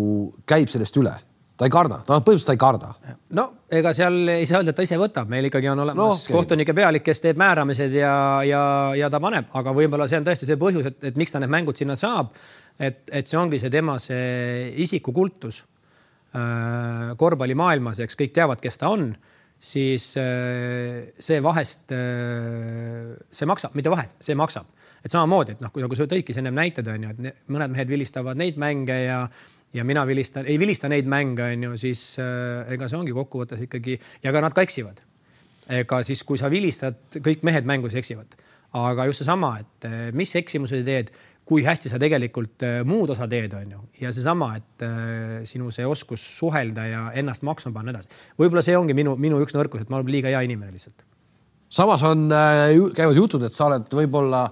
käib sellest üle ta ei karda, ta põhimõtteliselt ta ei karda. no ega seal ei saa öelda, et ta ise võtab, meil ikkagi on olemas no, okay. kohtunike pealik, kes teeb määramised ja, ja, ja ta paneb, aga võib-olla see on tõesti see põhjus, et, et miks ta need mängud sinna saab. et, et see ongi see tema see isikukultus äh, korvpallimaailmas, eks kõik teavad, kes ta on siis äh, see vahest äh,, see maksab, mitte vahest, see maksab, et samamoodi, et noh, kui nagu sa tõidki ennem näited on ju, et mõned mehed vilistavad neid mänge ja ja mina vilistan, ei vilista neid mänge, on ju, siis äh, ega see ongi kokkuvõttes ikkagi ja ka nad ka eksivad. ega siis, kui sa vilistad, kõik mehed mängus eksivad, aga just seesama, et mis eksimuse teed, kui hästi sa tegelikult äh, muud osa teed, on ju, ja seesama, et äh, sinu see oskus suhelda ja ennast maksma panna edasi. võib-olla see ongi minu, minu üks nõrkus, et ma olen liiga hea inimene lihtsalt. samas on äh,, käivad jutud, et sa oled võib-olla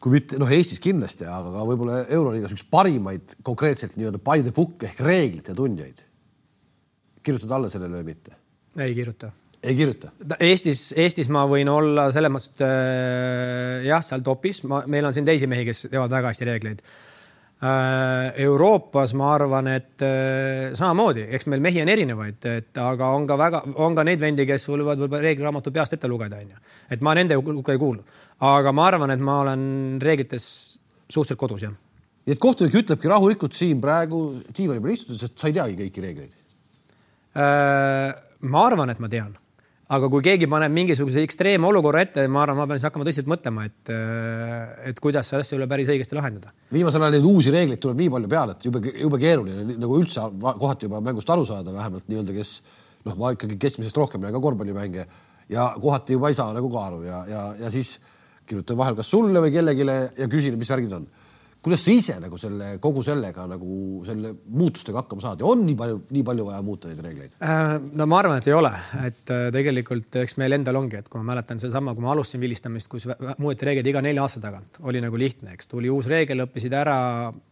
kui mitte noh, Eestis kindlasti, aga ka võib-olla Euroliigas üks parimaid konkreetselt nii-öelda by the book ehk reeglite tundjaid. kirjutad alla sellele või mitte? ei kirjuta. Ei kirjuta? Eestis, Eestis ma võin olla selles mõttes äh, jah, seal topis, meil on siin teisi mehi, kes teevad väga hästi reegleid äh,. Euroopas ma arvan, et äh, samamoodi, eks meil mehi on erinevaid, et aga on ka väga, on ka neid vendi, kes võivad võib-olla reegliraamatu peast ette lugeda, onju. et ma nende hulka ei kuulu aga ma arvan, et ma olen reeglites suhteliselt kodus, jah. nii et kohtunik ütlebki rahulikult siin praegu diivani peal istudes, et sa ei teagi kõiki reegleid äh,? ma arvan, et ma tean, aga kui keegi paneb mingisuguse ekstreemolukorra ette, ma arvan, ma pean siis hakkama tõsiselt mõtlema, et, äh, et kuidas seda asja üle päris õigesti lahendada. viimasel ajal neid uusi reegleid tuleb nii palju peale, et jube, jube keeruline nagu üldse kohati juba mängust aru saada, vähemalt nii-öelda, kes noh, ma ikkagi keskmisest rohkem näen ka korvpallimänge ja kohati juba ei saa nagu ka aru ja, ja, ja siis kirjutan vahel kas sulle või kellelegi ja küsin, mis värgid on. Kuidas sa ise nagu selle kogu sellega nagu selle muutustega hakkama saad ja on nii palju, nii palju vaja muuta neid reegleid äh,? no ma arvan, et ei ole, et äh, tegelikult eks meil endal ongi, et kui ma mäletan sedasama, kui ma alustasin vilistamist, kus muudeti reegleid iga nelja aasta tagant, oli nagu lihtne, eks tuli uus reegel, õppisid ära,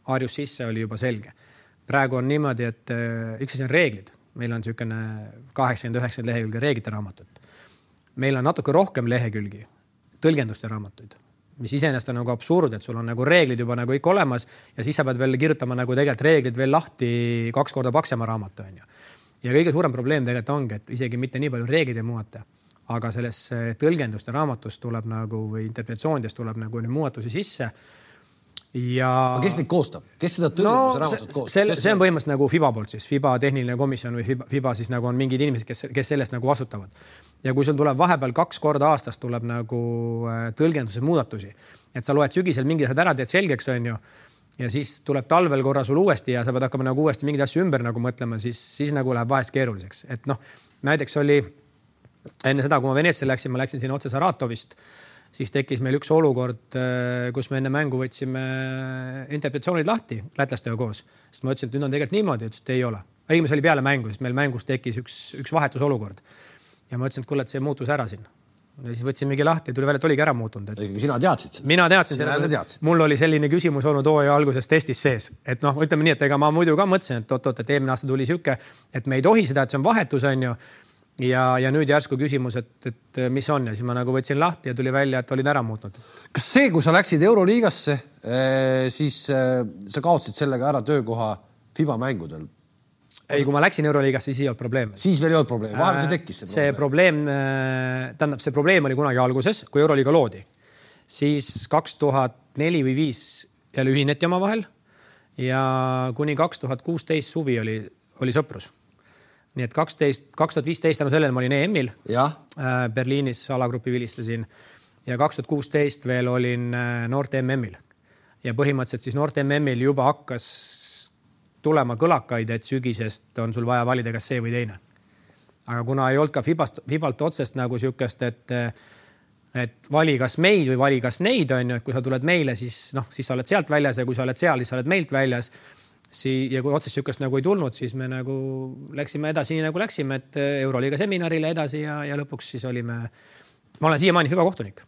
harjus sisse, oli juba selge. praegu on niimoodi, et äh, üks asi on reeglid, meil on niisugune kaheksakümmend, üheksakümmend lehekülge reeglite raamatut. meil on natuke rohkem lehekülgi tõlgenduste raamatuid, mis iseenesest on nagu absurd, et sul on nagu reeglid juba nagu kõik olemas ja siis sa pead veel kirjutama nagu tegelikult reeglid veel lahti kaks korda paksema raamatu onju. ja kõige suurem probleem tegelikult ongi, et isegi mitte nii palju reegleid ei muudeta, aga selles tõlgenduste raamatus tuleb nagu või interpretatsioonides tuleb nagu neid muudatusi sisse ja. kes neid koostab, kes seda tõlgenduse no, koostab? see, see on põhimõtteliselt nagu FIBA poolt siis, FIBA tehniline komisjon või FIBA, FIBA siis nagu on mingid inimesed, kes, kes sellest nagu vastutavad. ja kui sul tuleb vahepeal kaks korda aastas tuleb nagu äh, tõlgenduse muudatusi, et sa loed sügisel mingid asjad ära, teed selgeks, onju ja siis tuleb talvel korra sul uuesti ja sa pead hakkama nagu uuesti mingeid asju ümber nagu mõtlema, siis, siis nagu läheb vahest keeruliseks, et noh, näiteks oli enne seda, kui ma Venetsiasse läksin, ma läksin sinna otse Saratovist siis tekkis meil üks olukord, äh, kus me enne mängu võtsime interpretatsioonid lahti lätlastega koos, sest ma ütlesin, et nüüd on tegelikult niimoodi, ütles, et ei ole. õigemini see oli peale mängu, sest meil mängus tekkis üks, üks vahetusolukord. ja ma ütlesin, et kuule, et see muutus ära siin. ja siis võtsimegi lahti, tuli välja, et oligi ära muutunud et.... sina teadsid seda? mina teadsin seda. mul oli selline küsimus olnud hooaja alguses testis sees, et noh, ütleme nii, et ega ma muidu ka mõtlesin, et oot-oot, et eelmine aasta tuli sihuke, et me ei tohi seda, et see on vahetus, on ju ja, ja nüüd järsku küsimus, et, et mis on ja siis ma nagu võtsin lahti ja tuli välja, et olid ära muutnud. kas see, kui sa läksid Euroliigasse, eh, siis eh, sa kaotasid sellega ära töökoha FIBA mängudel? ei, kui ma läksin Euroliigasse, siis ei olnud probleemi. siis veel ei olnud probleemi, vahepeal see tekkis see, see probleem. tähendab, see probleem oli kunagi alguses, kui Euroliiga loodi, siis kaks tuhat neli või viis jälle ühineti omavahel ja kuni kaks tuhat kuusteist suvi oli, oli sõprus nii et kaksteist, kaks tuhat viisteist tänu sellele ma olin EM-il. Äh, Berliinis alagrupi vilistasin ja kaks tuhat kuusteist veel olin äh, noorte MM-il. ja põhimõtteliselt siis noorte MM-il juba hakkas tulema kõlakaid, et sügisest on sul vaja valida, kas see või teine. aga kuna ei olnud ka Fibast, Fibalt otsest nagu sihukest, et et vali kas meid või vali kas neid, on ju, et kui sa tuled meile, siis noh, siis sa oled sealt väljas ja kui sa oled seal, siis sa oled meilt väljas sii- ja kui otsest sihukest nagu ei tulnud, siis me nagu läksime edasi nii nagu läksime, et eh, Euroliiga seminarile edasi ja, ja lõpuks siis olime. ma olen siiamaani FIBA kohtunik.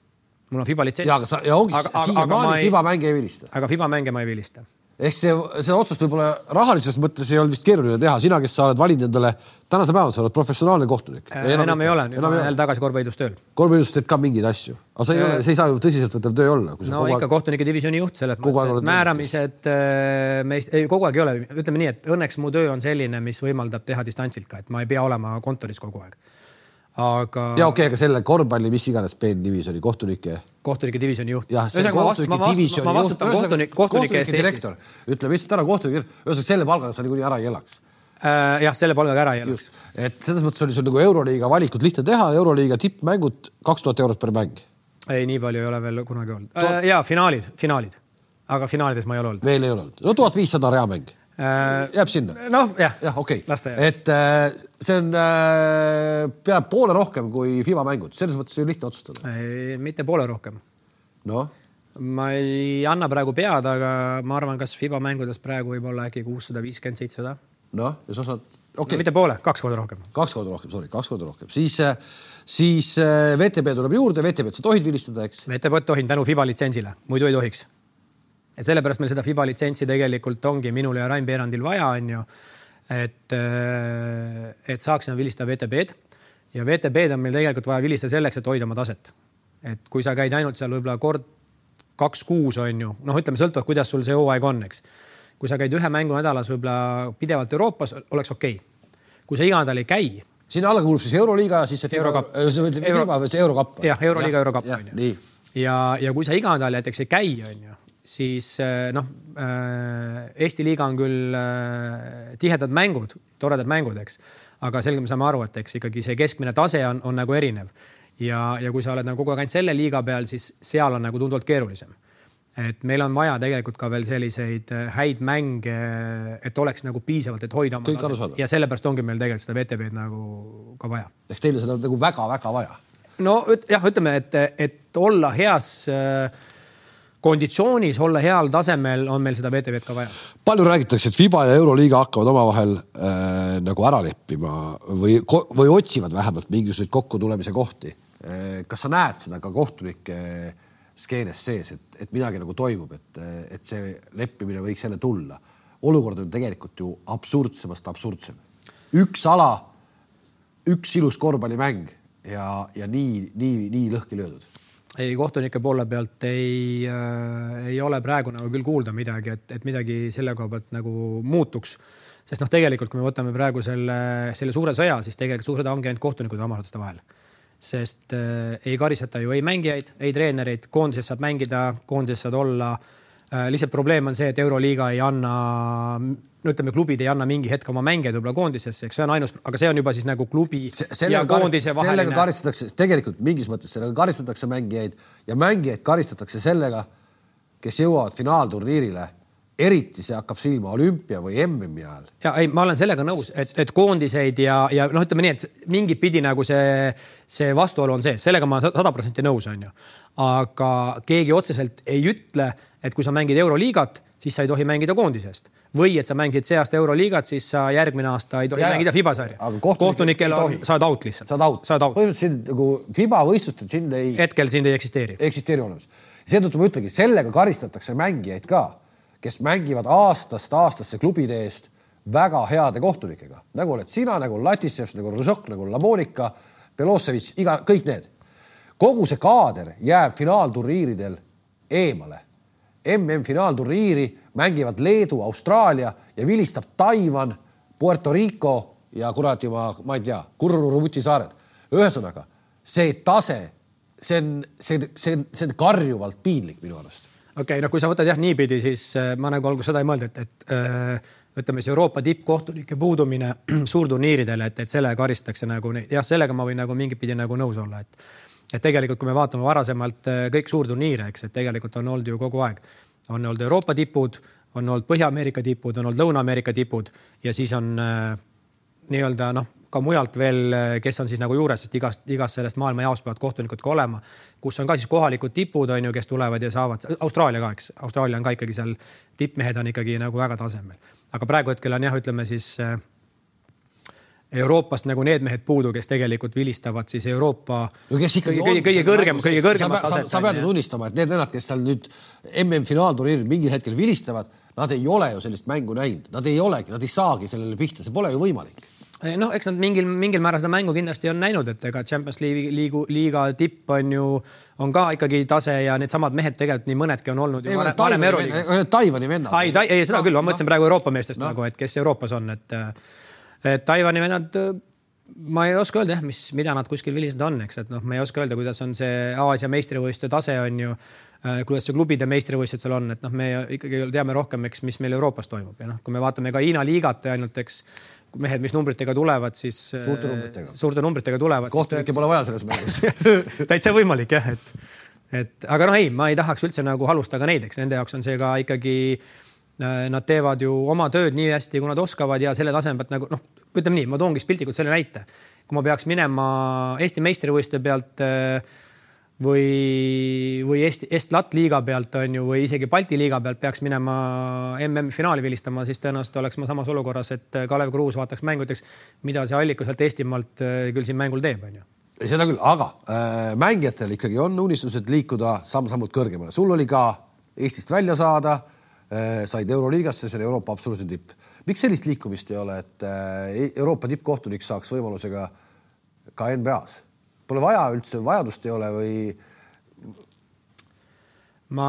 mul on FIBA litsents. ja, aga sa ja ongi siiamaani FIBA mänge ei vilista. aga FIBA mänge ma ei vilista. Ehk see, seda otsust võib-olla rahalises mõttes ei olnud vist keeruline teha, sina, kes sa oled valinud endale, tänase päevani sa oled professionaalne kohtunik äh,. enam, enam ei ole, nüüd ma olen jälle tagasi korvpalliliidus tööl. korvpalliliidus teed ka mingeid asju, aga see ei äh, ole, see ei saa ju tõsiseltvõetav töö olla. no ikka aeg... kohtunike divisjoni juht, selles mõttes, et määramised äh, meist, ei kogu aeg ei ole, ütleme nii, et õnneks mu töö on selline, mis võimaldab teha distantsilt ka, et ma ei pea olema kontoris kogu aeg aga. ja okei okay,, aga selle korvpalli, mis iganes peendivisjoni kohtunike. kohtunike divisjoni juht. jah, see kohtunike divisjoni juht. kohtunik, kohtunike eest direktor ütleb lihtsalt ära kohtunik, ühesõnaga selle palgaga sa niikuinii ära ei elaks äh,. jah, selle palgaga ära ei elaks. et selles mõttes oli sul nagu Euroliiga valikut lihtne teha, Euroliiga tippmängud kaks tuhat eurot per mäng. ei, nii palju ei ole veel kunagi olnud äh,. ja finaalid, finaalid, aga finaalides ma ei ole olnud. veel ei ole olnud, no tuhat viissada reamäng jääb sinna? noh, jah. jah, okei okay., et äh, see on äh, peaaegu poole rohkem kui FIBA mängud, selles mõttes on lihtne otsustada. mitte poole rohkem. noh? ma ei anna praegu pead, aga ma arvan, kas FIBA mängudes praegu võib olla äkki kuussada viiskümmend, seitsesada. noh, ja sa saad, okei okay. no,. mitte poole, kaks korda rohkem. kaks korda rohkem, sorry, kaks korda rohkem, siis, siis VTB tuleb juurde, VTB-d sa tohid vilistada, eks? VTB-d tohin tänu FIBA litsentsile, muidu ei tohiks et sellepärast meil seda FIBA litsentsi tegelikult ongi minul ja Rain Peerandil vaja, on ju. et, äh, et saaksime vilistada VTB-d ja VTB-d on meil tegelikult vaja vilistada selleks, et hoida oma taset. et kui sa käid ainult seal võib-olla kord kaks kuus on ju, noh, ütleme sõltuvalt, kuidas sul see hooaeg on, eks. kui sa käid ühe mängu nädalas võib-olla pidevalt Euroopas, oleks okei okay.. kui sa iga nädal ei käi sinna alla kuulub siis Euroliiga, siis see Eurokapp. see Euro... Eurokapp. jah, Euroliiga, Eurokapp on ju. ja, ja kui sa iga nädal näiteks ei käi, on ju, siis eh, noh, eh, Eesti liiga on küll eh, tihedad mängud, toredad mängud, eks, aga selge, me saame aru, et eks ikkagi see keskmine tase on, on nagu erinev. ja, ja kui sa oled nagu kogu aeg ainult selle liiga peal, siis seal on nagu tunduvalt keerulisem. et meil on vaja tegelikult ka veel selliseid häid mänge, et oleks nagu piisavalt, et hoida oma taset ja sellepärast ongi meil tegelikult seda VTV-d nagu ka vaja. ehk teile seda nagu väga-väga vaja? no jah, ütleme, et, et olla heas äh, konditsioonis olla heal tasemel, on meil seda VTV-d ka vaja. palju räägitakse, et Fiba ja Euroliiga hakkavad omavahel äh, nagu ära leppima või, või otsivad vähemalt mingisuguseid kokkutulemise kohti äh,. kas sa näed seda ka kohtunike skeenes sees, et, et midagi nagu toimub, et, et see leppimine võiks jälle tulla? olukord on tegelikult ju absurdsemast absurdsem. üks ala, üks ilus korvpallimäng ja, ja nii, nii, nii lõhki löödud ei, kohtunike poole pealt ei äh,, ei ole praegu nagu küll kuulda midagi, et, et midagi selle koha pealt nagu muutuks. sest noh, tegelikult kui me võtame praegu selle, selle suure sõja, siis tegelikult suur sõda ongi ainult kohtunikud omalaste vahel. sest äh, ei karistata ju ei mängijaid, ei treenereid, koondises saab mängida, koondises saad olla äh,. lihtsalt probleem on see, et Euroliiga ei anna no ütleme, klubid ei anna mingi hetk oma mängijaid võib-olla koondisesse, eks see on ainus, aga see on juba siis nagu klubi sellega ja koondise vaheline. sellega karistatakse, tegelikult mingis mõttes sellega karistatakse mängijaid ja mängijaid karistatakse sellega, kes jõuavad finaalturniirile eriti see hakkab silma olümpia või MM-i ajal. ja ei, ma olen sellega nõus, et, et koondiseid ja, ja noh, ütleme nii, et mingit pidi nagu see, see vastuolu on sees, sellega ma sada protsenti nõus, on ju. aga keegi otseselt ei ütle, et kui sa mängid Euroliigat, siis sa ei tohi mängida koondise eest või et sa mängid see aasta Euroliigat, siis sa järgmine aasta ei tohi ja, mängida FIBA sarja. kohtunikel on, sa oled out lihtsalt. saad out, saad out.. põhimõtteliselt sind nagu FIBA võistlustel sind ei. hetkel sind ei eksisteeri. eksisteeri olemas. seetõttu ma ütlengi, sellega karistatakse mängijaid ka, kes mängivad aastast aastasse klubide eest väga heade kohtunikega, nagu oled sina, nagu Latissev, nagu Ržok, nagu Lamonika, Belosevitš, iga, kõik need. kogu see kaader jääb finaalturniiridel eemale MM-finaalturniiri mängivad Leedu, Austraalia ja vilistab Taiwan, Puerto Rico ja kuradi ma, ma ei tea, Kurruruvuti saared. ühesõnaga see tase, see on, see, see, see on karjuvalt piinlik minu arust. okei okay,, no kui sa võtad jah niipidi, siis äh, ma nagu alguses seda ei mõelnud, et, et äh, ütleme siis Euroopa tippkohtunike puudumine suurturniiridel, et, et sellega karistatakse nagu neid, jah, sellega ma võin nagu mingit pidi nagu nõus olla, et et tegelikult, kui me vaatame varasemalt äh, kõik suurturniire, eks, et tegelikult on olnud ju kogu aeg, on olnud Euroopa tipud, on olnud Põhja-Ameerika tipud, on olnud Lõuna-Ameerika tipud ja siis on äh, nii-öelda noh, ka mujalt veel, äh, kes on siis nagu juures, sest igast, igast sellest maailma jaost peavad kohtunikud ka olema, kus on ka siis kohalikud tipud, on ju, kes tulevad ja saavad, Austraalia ka, eks, Austraalia on ka ikkagi seal, tippmehed on ikkagi nagu väga tasemel. aga praegu hetkel on jah, ütleme siis äh, Euroopast nagu need mehed puudu, kes tegelikult vilistavad siis Euroopa no, kes ikkagi kõige, kõige kõrgem, kõige kõrgemat taset. sa pead ju tunnistama, et need vennad, kes seal nüüd MM-finaalturniiril mingil hetkel vilistavad, nad ei ole ju sellist mängu näinud, nad ei olegi, nad ei saagi sellele pihta, see pole ju võimalik noh, eks nad mingil, mingil määral seda mängu kindlasti on näinud, et ega Champions League'i liigu, liiga tipp on ju, on ka ikkagi tase ja needsamad mehed tegelikult nii mõnedki on olnud. Taiwan'i vennad. ei, ei seda no, küll, ma mõtlesin no, praegu Euroopa meestest no. nagu, et kes Euroopas on, et, et Taiwan'i vennad ma ei oska öelda jah, mis, mida nad kuskil vilised on, eks, et noh, ma ei oska öelda, kuidas on see Aasia meistrivõistluste tase on ju äh,. kuidas see klubide meistrivõistlused seal on, et noh, me ikkagi teame rohkem, eks, mis meil Euroopas toimub ja noh, kui me vaatame ka Hiina liigat ainult, eks mehed, mis numbritega tulevad, siis suurte äh, numbritega, suurte numbritega tulevad. kohtunikke pole vaja selles mängus täitsa võimalik jah, et, et aga noh, ei, ma ei tahaks üldse nagu halvustada neid, eks nende jaoks on see ka ikkagi. Äh, nad teevad ju oma tööd nii hästi, kui nad oskavad ja selle taseme pealt nagu noh, ütleme nii, ma toongi piltlikult selle näite. kui ma peaks minema Eesti meistrivõistluste pealt äh, või, või Eesti, Est-Lat liiga pealt on ju, või isegi Balti liiga pealt peaks minema MM-finaali vilistama, siis tõenäoliselt oleks ma samas olukorras, et Kalev Kruus vaataks mängu, ütleks, mida see allikas sealt Eestimaalt äh, küll siin mängul teeb, on ju seda küll, aga äh, mängijatel ikkagi on unistused liikuda samm-sammult kõrgemale. sul oli ka Eestist välja saada äh,, said Euroliigasse, see on Euroopa absoluutne tipp. miks sellist liikumist ei ole, et äh, Euroopa tippkohtunik saaks võimaluse ka, NBA-s? Pole vaja üldse, vajadust ei ole või? ma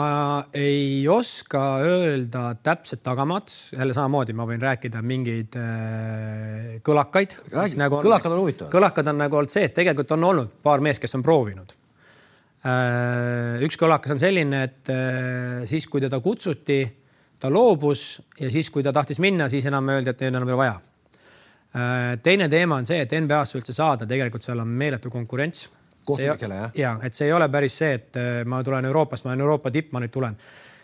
ei oska öelda täpset tagamaad, jälle samamoodi ma võin rääkida mingeid äh, kõlakaid. Nagu kõlakad on huvitavad. kõlakad on nagu olnud see, et tegelikult on olnud paar meest, kes on proovinud äh,. üks kõlakas on selline, et äh, siis, kui teda kutsuti, ta loobus ja siis, kui ta tahtis minna, siis enam öeldi, et ei ole enam vaja Äh, teine teema on see, et NBA-sse üldse saada, tegelikult seal on meeletu konkurents. kohtunikele jah? ja et see ei ole päris see, et äh, ma tulen Euroopast, ma olen Euroopa tipp, ma nüüd tulen.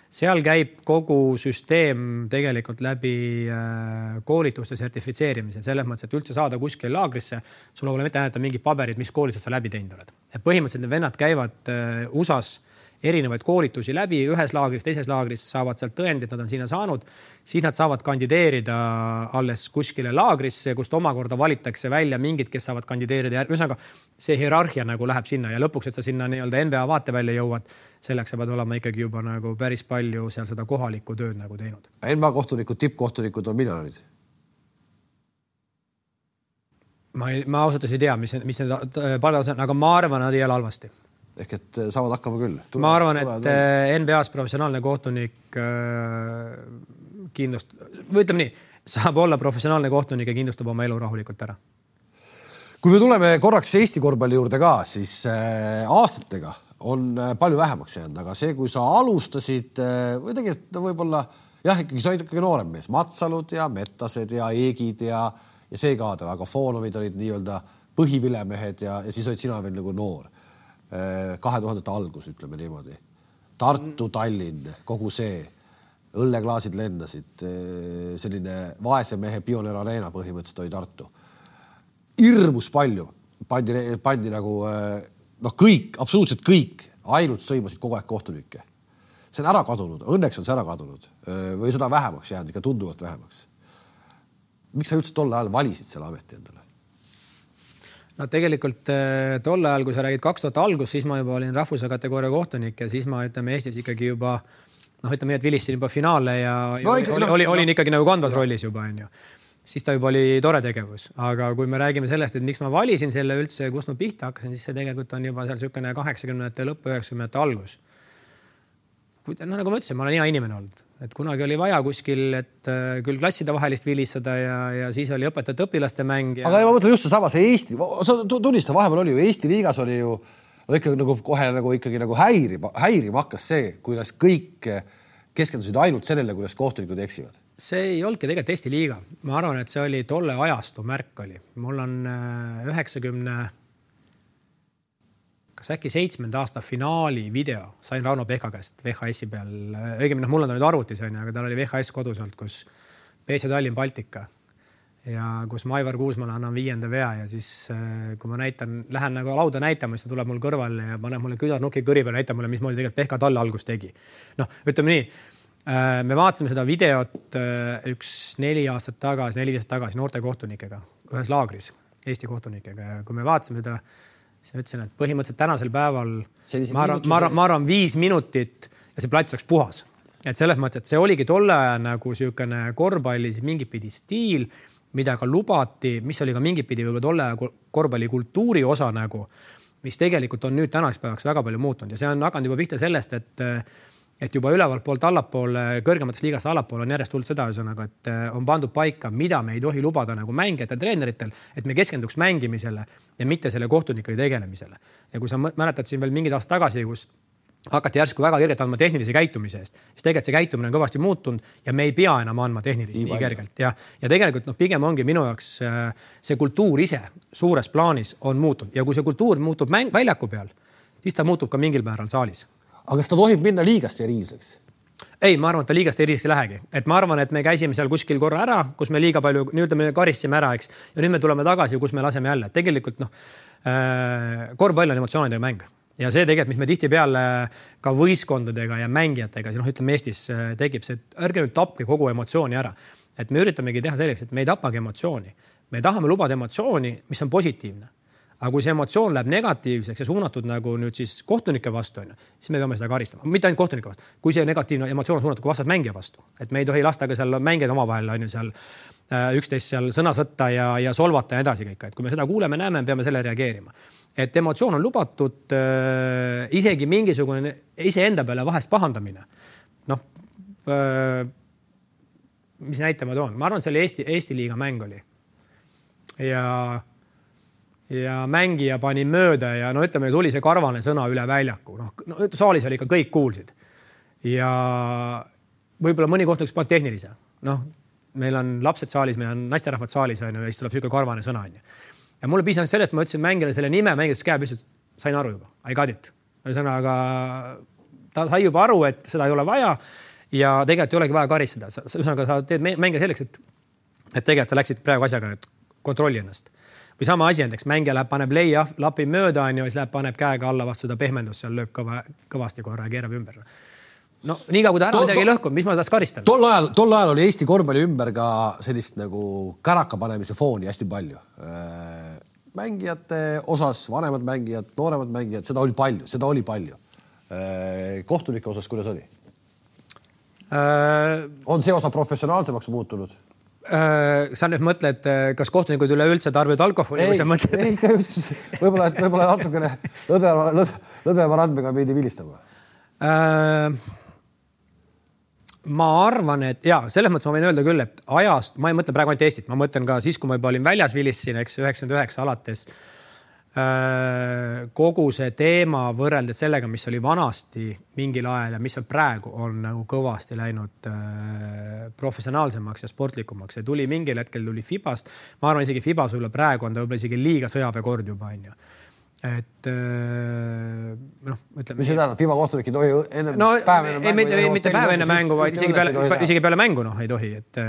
seal käib kogu süsteem tegelikult läbi äh, koolituste sertifitseerimise, selles mõttes, et üldse saada kuskile laagrisse, sul pole mitte näidata mingid paberid, mis koolitust sa läbi teinud oled. põhimõtteliselt need vennad käivad USA-s erinevaid koolitusi läbi ühes laagris, teises laagris, saavad sealt tõendid, nad on sinna saanud, siis nad saavad kandideerida alles kuskile laagrisse, kust omakorda valitakse välja mingid, kes saavad kandideerida. ühesõnaga see hierarhia nagu läheb sinna ja lõpuks, et sa sinna nii-öelda NBA vaatevälja jõuad, selleks sa pead olema ikkagi juba nagu päris palju seal seda kohalikku tööd nagu teinud. NBA kohtunikud, tippkohtunikud on miljonärid ma ei, ma ausalt öeldes ei tea, mis, mis need palgad on, aga ma arvan, nad ei ela halvasti ehk et äh, saavad hakkama küll. ma arvan, et tule. Äh, NBA-s professionaalne kohtunik äh, kindlust-, või ütleme nii, saab olla professionaalne kohtunik ja kindlustab oma elu rahulikult ära. kui me tuleme korraks Eesti korvpalli juurde ka, siis aastatega on palju vähemaks jäänud, aga see, kui sa alustasid või tegelikult võib-olla jah, ikkagi sa olid ikkagi noorem mees, Matsalud ja Metased ja Eegid ja, ja see kaader, aga Foonovid olid nii-öelda põhivilemehed ja, ja siis olid sina veel nagu noor kahe tuhandete algus, ütleme niimoodi. Tartu, Tallinn, kogu see, õlleklaasid lendasid, äh, selline vaese mehe Pioneer Arena põhimõtteliselt oli Tartu. hirmus palju pandi, pandi nagu äh, noh, kõik, absoluutselt kõik ainult sõimasid kogu aeg kohtunikke. see on ära kadunud, õnneks on see ära kadunud või seda vähemaks jäänud, ikka tunduvalt vähemaks. miks sa üldse tol ajal valisid selle ameti endale? No tegelikult äh, tol ajal, kui sa räägid kaks tuhat algus, siis ma juba olin rahvuse kategooria kohtunik ja siis ma ütleme Eestis ikkagi juba noh, ütleme nii, et vilistasin juba finaale ja no, oli, no, oli, olin ikkagi nagu kandvas rollis juba onju. siis ta juba oli tore tegevus, aga kui me räägime sellest, et miks ma valisin selle üldse, kust ma pihta hakkasin, siis see tegelikult on juba seal niisugune kaheksakümnendate lõpp, üheksakümnendate algus. no nagu ma ütlesin, ma olen hea inimene olnud et kunagi oli vaja kuskil, et äh, küll klasside vahelist vilistada ja, ja siis oli õpetajate-õpilaste mäng ja.... aga ma mõtlen just seesama, see Eesti, sa tunnista, vahepeal oli ju Eesti liigas oli ju no ikkagi nagu kohe nagu ikkagi nagu häirima, häirima hakkas see, kuidas kõik keskendusid ainult sellele, kuidas kohtunikud eksivad. see ei olnudki tegelikult Eesti liiga, ma arvan, et see oli tolle ajastu märk oli, mul on äh, üheksakümne 90 kas äkki seitsmenda aasta finaali video? Sain Rauno Pehka käest VHS-i peal, õigemini noh, mul on ta nüüd arvutis onju, aga tal oli VHS kodus olnud, kus BC Tallinn Baltika ja kus ma Aivar Kuusmale annan viienda vea ja siis äh, kui ma näitan, lähen nagu lauda näitama, siis ta tuleb mul kõrvale ja paneb mulle küünarnuki kõri peale, näitab mulle, mismoodi tegelikult Pehka talle algust tegi. noh, ütleme nii, äh, me vaatasime seda videot äh, üks neli aastat tagasi, neli aastat tagasi noorte kohtunikega ühes laagris, Eesti kohtunikega ja kui me vaatasime seda siis ma ütlesin, et põhimõtteliselt tänasel päeval ma arvan, ma arvan, ma arvan viis minutit ja see plats oleks puhas. et selles mõttes, et see oligi tolle aja nagu niisugune korvpallis mingit pidi stiil, mida ka lubati, mis oli ka mingit pidi võib-olla tolle aja korvpallikultuuri osa nagu, mis tegelikult on nüüd tänaseks päevaks väga palju muutunud ja see on hakanud juba pihta sellest, et et juba ülevalt poolt allapoole, kõrgematest liigast allapoole on järjest tulnud seda, ühesõnaga, et äh, on pandud paika, mida me ei tohi lubada nagu mängijatel, treeneritel, et me keskenduks mängimisele ja mitte selle kohtunikega tegelemisele. ja kui sa mäletad siin veel mingid aastad tagasi, kus hakati järsku väga kergelt andma tehnilise käitumise eest, siis tegelikult see käitumine on kõvasti muutunud ja me ei pea enam andma tehnilist nii, nii kergelt ja, ja tegelikult noh, pigem ongi minu jaoks äh, see kultuur ise suures plaanis on muutunud. Ja kui see kultuur muutub mäng väljaku peal, siis ta muutub ka mingil määral saalis aga kas ta tohib minna liigast steriilseks? ei, ma arvan, et ta liigast erilist ei lähegi, et ma arvan, et me käisime seal kuskil korra ära, kus me liiga palju nii-öelda me karistasime ära, eks. ja nüüd me tuleme tagasi, kus me laseme jälle, tegelikult noh äh,, korvpall on emotsioonidega mäng ja see tegelikult, mis me tihtipeale ka võistkondadega ja mängijatega, noh, ütleme Eestis äh, tekib see, et ärge nüüd tapke kogu emotsiooni ära. et me üritamegi teha selgeks, et me ei tapagi emotsiooni. me tahame lubada emotsiooni, mis on positiivne aga kui see emotsioon läheb negatiivseks ja suunatud nagu nüüd siis kohtunike vastu onju, siis me peame seda karistama, mitte ainult kohtunike vastu, kui see negatiivne emotsioon on suunatud ka vastas mängija vastu, et me ei tohi lasta ka seal mängijad omavahel onju seal äh, üksteist seal sõna sõtta ja, ja solvata ja nii edasi kõik, et kui me seda kuuleme, näeme, peame sellele reageerima. et emotsioon on lubatud äh,, isegi mingisugune iseenda peale vahest pahandamine. noh äh,, mis näite ma toon, ma arvan, see oli Eesti, Eesti liiga mäng oli. ja ja mängija pani mööda ja no ütleme, tuli see karvane sõna üle väljaku, noh no, saalis oli ikka kõik kuulsid. ja võib-olla mõni kohtunik pani tehnilise, noh, meil on lapsed saalis, meil on naisterahvad saalis on ju ja siis tuleb niisugune karvane sõna on ju. ja mulle piisas sellest, ma ütlesin mängijale selle nime, mängija käe püsti, sain aru juba, I got it. ühesõnaga ta sai juba aru, et seda ei ole vaja ja tegelikult ei olegi vaja karistada, ühesõnaga sa teed mängija selleks, et, et tegelikult sa läksid praegu asjaga nüüd kontrolli ennast või sama asi on, eks mängija läheb, paneb leialapi mööda, onju, siis läheb, paneb käega alla vastu seda pehmendust, seal lööb kõva, kõvasti korra ja keerab ümber. no niikaua, kui ta ära midagi ei lõhku, mis ma tast karistan? tol ajal, tol ajal oli Eesti korvpalli ümber ka sellist nagu käraka panemise fooni hästi palju. Äh, mängijate osas, vanemad mängijad, nooremad mängijad, seda oli palju, seda oli palju. Äh, kohtunike osas, kuidas oli? Äh, on see osa professionaalsemaks muutunud? Äh, sa nüüd mõtled, äh, kas kohtunikud üleüldse tarbivad alkoholi või sa mõtled? ei, ikka võib-olla, et võib-olla natukene lõdvema, lõdvema randmega pidi vilistama äh,. ma arvan, et ja selles mõttes ma võin öelda küll, et ajast, ma ei mõtle praegu ainult Eestit, ma mõtlen ka siis, kui ma juba olin väljas vilistasin, eks üheksakümmend üheksa alates kogu see teema võrreldes sellega, mis oli vanasti mingil ajal ja mis on praegu, on nagu kõvasti läinud äh, professionaalsemaks ja sportlikumaks. see tuli mingil hetkel tuli Fibast, ma arvan, isegi Fibas võib-olla praegu on ta võib-olla isegi liiga sõjaväekord juba onju et äh, noh, ütleme. mis see tähendab, FIBA kohtunik ei tohi enne no, päev enne mängu? mitte, mitte päev enne mängu, vaid isegi peale, isegi peale mängu noh, ei tohi, et.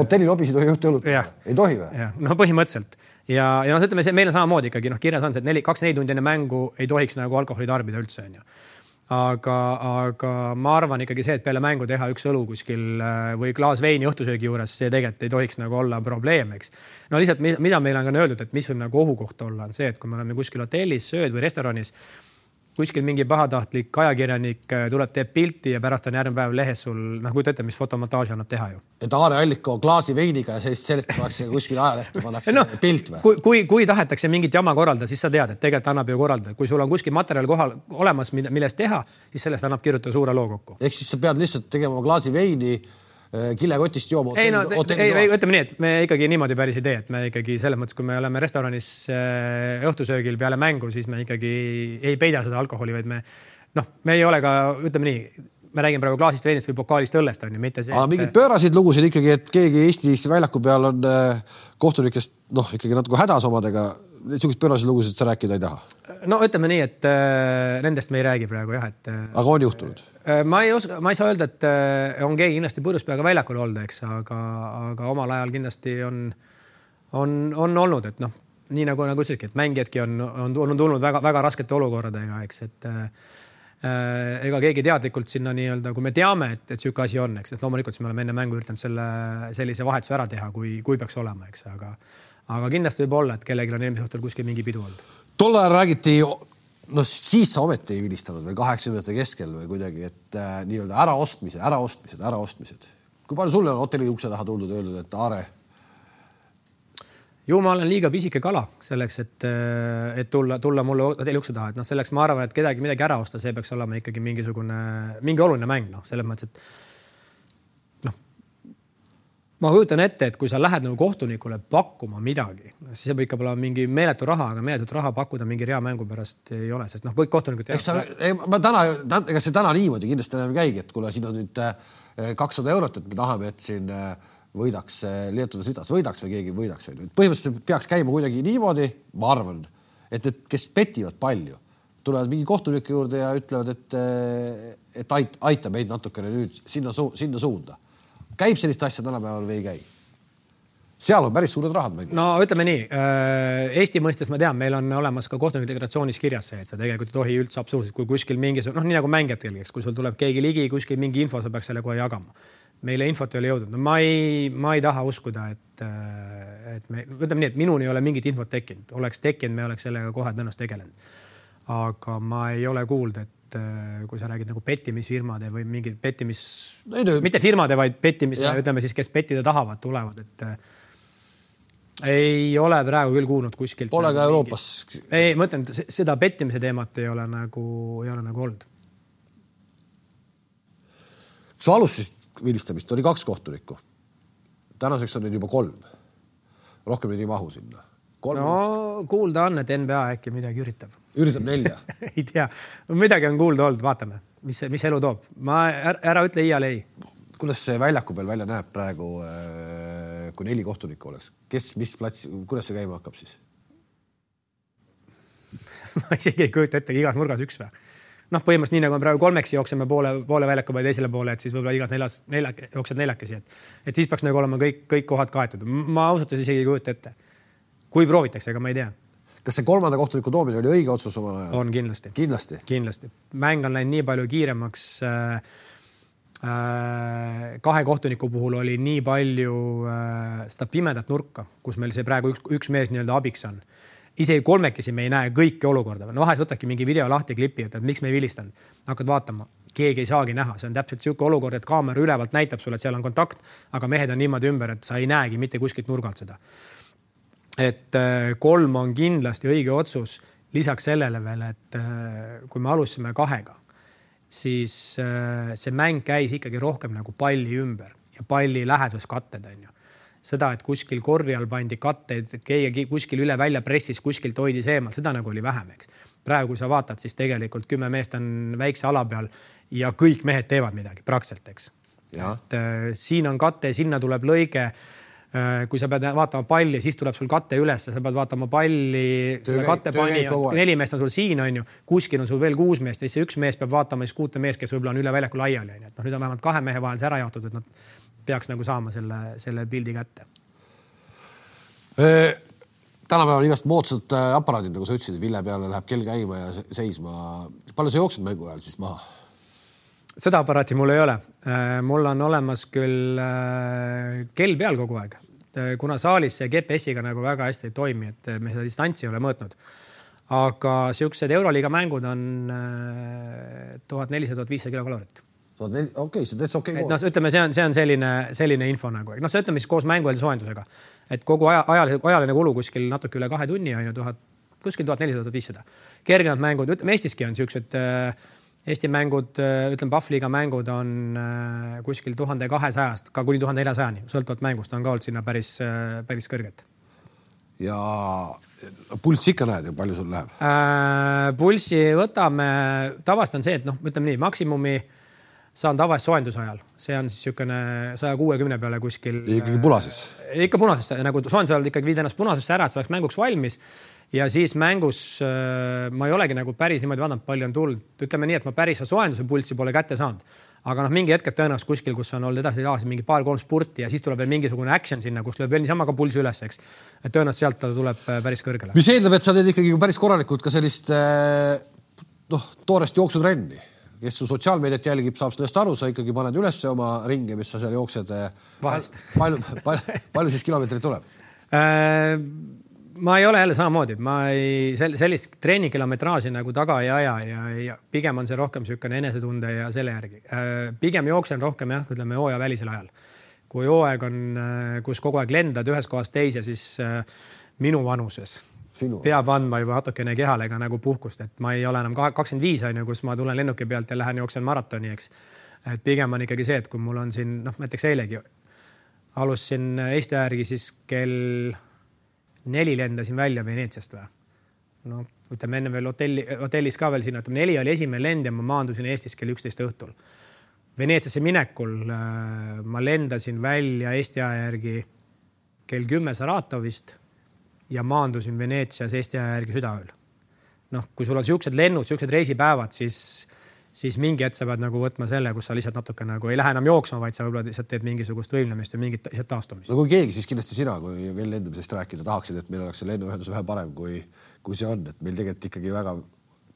hotellilobis ei tohi juhti õlut ei tohi või? jah, no põhimõtteliselt ja, ja noh, ütleme, see meil on samamoodi ikkagi noh, kirjas on see, et neli, kaks-neli tundi enne mängu ei tohiks nagu alkoholi tarbida üldse onju. aga, aga ma arvan ikkagi see, et peale mängu teha üks õlu kuskil äh, või klaas veini õhtusöögi juures, see tegelikult ei tohiks nagu olla probleem, eks. no lihtsalt, mida meile on ka öeldud, et mis võib nagu ohukoht olla, on see, et kui me oleme kuskil hotellis, sööd või restoranis kuskil mingi pahatahtlik ajakirjanik äh, tuleb, teeb pilti ja pärast on järgmine päev lehes sul, noh, kujuta ette, mis fotomontaaži annab teha ju. et Aare Alliko klaasi veiniga ja sellist, sellest pannakse kuskil ajalehte pannakse no, pilt või? kui, kui, kui tahetakse mingit jama korraldada, siis sa tead, et tegelikult annab ju korraldada, kui sul on kuskil materjal kohal olemas, millest teha, siis sellest annab kirjutada suure loo kokku. ehk siis sa pead lihtsalt tegema klaasi veini kilekotist jooma. ei no, ei, ütleme nii, et me ikkagi niimoodi päris ei tee, et me ikkagi selles mõttes, kui me oleme restoranis äh, õhtusöögil peale mängu, siis me ikkagi ei peida seda alkoholi, vaid me noh, me ei ole ka, ütleme nii, me räägime praegu klaasist veinist või pokaalist õllest on ju, mitte see. aga mingeid pööraseid lugusid ikkagi, et keegi Eestis väljaku peal on äh, kohtunikest noh, ikkagi natuke hädas omadega. Niisuguseid pööraseid lugusid sa rääkida ei taha? no ütleme nii, et äh, nendest me ei räägi praegu jah, et äh,. aga on juhtunud äh,? ma ei oska, ma ei saa öelda, et on keegi kindlasti purjus peaga väljakul olnud, eks, aga, aga omal ajal kindlasti on, on, on olnud, et noh, nii nagu, nagu ütlesidki, et mängijadki on, on, on tulnud väga-väga raskete olukordadega, eks, et ega keegi teadlikult sinna nii-öelda, kui me teame, et, et sihuke asi on, eks, et loomulikult siis me oleme enne mängu üritanud selle sellise vahetuse ära teha, kui, kui peaks olema, eks, aga, aga kindlasti võib olla, et kellelgi on eelmisel õhtul kuskil mingi pidu olnud. tol ajal räägiti no siis sa ometi ei vilistanud veel kaheksakümnendate keskel või kuidagi, et äh, nii-öelda äraostmise, äraostmised, äraostmised. kui palju sulle on hotelli ukse taha tuldud, öeldud, et Aare? ju ma olen liiga pisike kala selleks, et, äh, et tulla, tulla mulle hotelli ukse taha, et noh, selleks ma arvan, et kedagi midagi ära osta, see peaks olema ikkagi mingisugune, mingi oluline mäng, noh, selles mõttes, et ma kujutan ette, et kui sa lähed nagu kohtunikule pakkuma midagi, siis see peab ikka olema mingi meeletu raha, aga meeletut raha pakkuda mingi rea mängu pärast ei ole, sest noh, kõik kohtunikud. eks sa, ma täna, ega see täna niimoodi kindlasti enam ei käigi, et kuule, siin on nüüd äh, kakssada eurot, et me tahame, et siin äh, võidaks äh, Leetu Sitas, võidaks või keegi võidaks, onju. põhimõtteliselt peaks käima kuidagi niimoodi, ma arvan, et, et kes petivad palju, tulevad mingi kohtuniku juurde ja ütlevad, et, et aita, aita meid natukene nüüd sinna, sinna suunda käib sellist asja tänapäeval või ei käi? seal on päris suured rahad mängus. no ütleme nii, äh, Eesti mõistes ma tean, meil on olemas ka kohtunike deklaratsioonis kirjas see, et sa tegelikult ei tohi üldse absoluutselt, kui kuskil mingisugune, noh, nii nagu mängijatel, eks, kui sul tuleb keegi ligi, kuskil mingi info, sa peaks selle kohe jagama. meile infot ei ole jõudnud, no ma ei, ma ei taha uskuda, et, äh, et me, ütleme nii, et minuni ei ole mingit infot tekkinud, oleks tekkinud, me oleks sellega kohe tõenäoliselt tegelenud. aga ma ei ole kuulnud, et et äh, kui sa räägid nagu pettimisfirmade või mingi pettimis, mitte firmade, vaid pettimise, ütleme siis, kes pettida tahavad, tulevad, et äh, ei ole praegu küll kuulnud kuskilt. Pole nagu ka Euroopas. ei, ma ütlen, seda pettimise teemat ei ole nagu, ei ole nagu olnud. kui sa alustasid vilistamist, oli kaks kohtunikku. tänaseks on neid juba kolm. rohkem neid ei mahu sinna Kolm... no kuulda on, et NBA äkki midagi üritab. üritab nelja ei tea, midagi on kuulda olnud, vaatame, mis, mis elu toob. ma ära, ära ütle iial ei. kuidas see väljaku peal välja näeb praegu, äh, kui neli kohtunikku oleks, kes, mis plats, kuidas see käima hakkab siis ma isegi ei kujuta ette, igas nurgas üks või? noh, põhimõtteliselt nii nagu me praegu kolmekesi jookseme poole, poole väljaku peale teisele poole, et siis võib-olla igas neljas, nelja, jooksed neljakesi, et, et siis peaks nagu olema kõik, kõik kohad kaetud. ma ausalt öeldes isegi ei kujuta ette kui proovitakse, ega ma ei tea. kas see kolmanda kohtuniku toomine oli õige otsus omal ajal? on kindlasti. kindlasti? kindlasti. mäng on läinud nii palju kiiremaks äh, äh, kahe kohtuniku puhul oli nii palju äh, seda pimedat nurka, kus meil see praegu üks, üks mees nii-öelda abiks on. isegi kolmekesi me ei näe kõiki olukorda, no vahest võtadki mingi video lahti, klipi, et miks me ei vilistanud. hakkad vaatama, keegi ei saagi näha, see on täpselt niisugune olukord, et kaamera ülevalt näitab sulle, et seal on kontakt, aga mehed on niimoodi ümber, et sa ei näegi mitte kuskilt nurgalt seda et äh, kolm on kindlasti õige otsus. lisaks sellele veel, et äh, kui me alustasime kahega, siis äh, see mäng käis ikkagi rohkem nagu palli ümber ja palli läheduskatted on ju seda, et kuskil korvi all pandi katteid, keegi kuskil üle välja pressis, kuskilt hoidis eemal, seda nagu oli vähem, eks. praegu, kui sa vaatad, siis tegelikult kümme meest on väikse ala peal ja kõik mehed teevad midagi praktiliselt, eks. et äh, siin on kate, sinna tuleb lõige kui sa pead vaatama palli, siis tuleb sul kate üles, sa pead vaatama palli, kattepani, neli meest on sul siin, on ju, kuskil on sul veel kuus meest ja siis see üks mees peab vaatama siis kuute meest, kes võib-olla on üle väljaku laiali, on ju, et noh, nüüd on vähemalt kahe mehe vahel see ära jaotatud, et nad peaks nagu saama selle, selle pildi kätte e tänapäeval on igast moodsad äh, aparaadid, nagu sa ütlesid, vilja peale läheb kell käima ja seisma. palju sa jooksed mängu ajal siis maha? Seda aparaati mul ei ole. Äh, mul on olemas küll äh, kell peal kogu aeg, äh, kuna saalis see GPS-iga nagu väga hästi ei toimi, et me seda distantsi ei ole mõõtnud. aga siuksed Euroliiga mängud on tuhat nelisada, tuhat viissada kilokalorit okei okay,, see on täitsa okei okay. noh, ütleme, see on, see on selline, selline info nagu, noh, see ütleme siis koos mängu eel soojendusega, et kogu aja, ajaline, ajaline kulu kuskil natuke üle kahe tunni on ju tuhat, kuskil tuhat nelisada, tuhat viissada. kergemad mängud, ütleme Eestiski on siuksed äh, Eesti mängud, ütleme, Pahvliiga mängud on äh, kuskil tuhande kahesajast ka kuni tuhande neljasajani, sõltuvalt mängust on ka olnud sinna päris, äh, päris kõrged. ja pulssi ikka näed ju, palju sul läheb äh,? pulssi võtame, tavaliselt on see, et noh, ütleme nii, maksimumi saan tavaliselt soojenduse ajal, see on siis niisugune saja kuuekümne peale kuskil. ikkagi punases äh,? ikka punases, nagu soojenduse ajal ikkagi viid ennast punasesse ära, et sa oleks mänguks valmis ja siis mängus äh, ma ei olegi nagu päris niimoodi vaadanud, palju on tulnud, ütleme nii, et ma päris soojenduse pulssi pole kätte saanud. aga noh, mingi hetk tõenäoliselt kuskil, kus on olnud edasi-tagasi mingi paar-kolm spurti ja siis tuleb veel mingisugune action sinna, kus lööb veel niisama ka pulsi üles, eks. et tõenäoliselt sealt ta tuleb äh, päris kõrgele. mis eeldab, et sa teed ikkagi päris korralikult ka sellist äh, noh, toorest jooksutrenni kes su sotsiaalmeediat jälgib, saab sellest aru, sa ikkagi paned üles oma ringe, mis sa seal jooksed. vahest. palju, palju, palju siis kilomeetreid tuleb? Ma ei ole jälle samamoodi, ma ei, sellist treenikilometraaži nagu taga ei aja ja, ja pigem on see rohkem niisugune enesetunde ja selle järgi. Äh, pigem jooksen rohkem jah, ütleme hooajavälisel ajal. kui hooaeg on, äh, kus kogu aeg lendad ühest kohast teise, siis äh, minu vanuses Sinu. peab andma juba natukene kehale ka nagu puhkust, et ma ei ole enam kakskümmend viis on ju, kus ma tulen lennuki pealt ja lähen jooksen maratoni, eks. et pigem on ikkagi see, et kui mul on siin noh, näiteks eilegi alustasin Eesti järgi siis kell neli lendasin välja Veneetsiast või? no ütleme enne veel hotelli, hotellis ka veel sinna, ütleme neli oli esimene lend ja ma maandusin Eestis kell üksteist õhtul. Veneetsiasse minekul äh, ma lendasin välja Eesti aja järgi kell kümme Saratovist ja maandusin Veneetsias Eesti aja järgi südaööl. noh, kui sul on siuksed lennud, siuksed reisipäevad, siis siis mingi hetk sa pead nagu võtma selle, kus sa lihtsalt natuke nagu ei lähe enam jooksma, vaid sa võib-olla lihtsalt teed mingisugust võimlemist või mingit lihtsalt taastumist. no kui keegi, siis kindlasti sina, kui veel lendamisest rääkida tahaksid, et meil oleks see lennuühendus vähe parem, kui, kui see on, et meil tegelikult ikkagi väga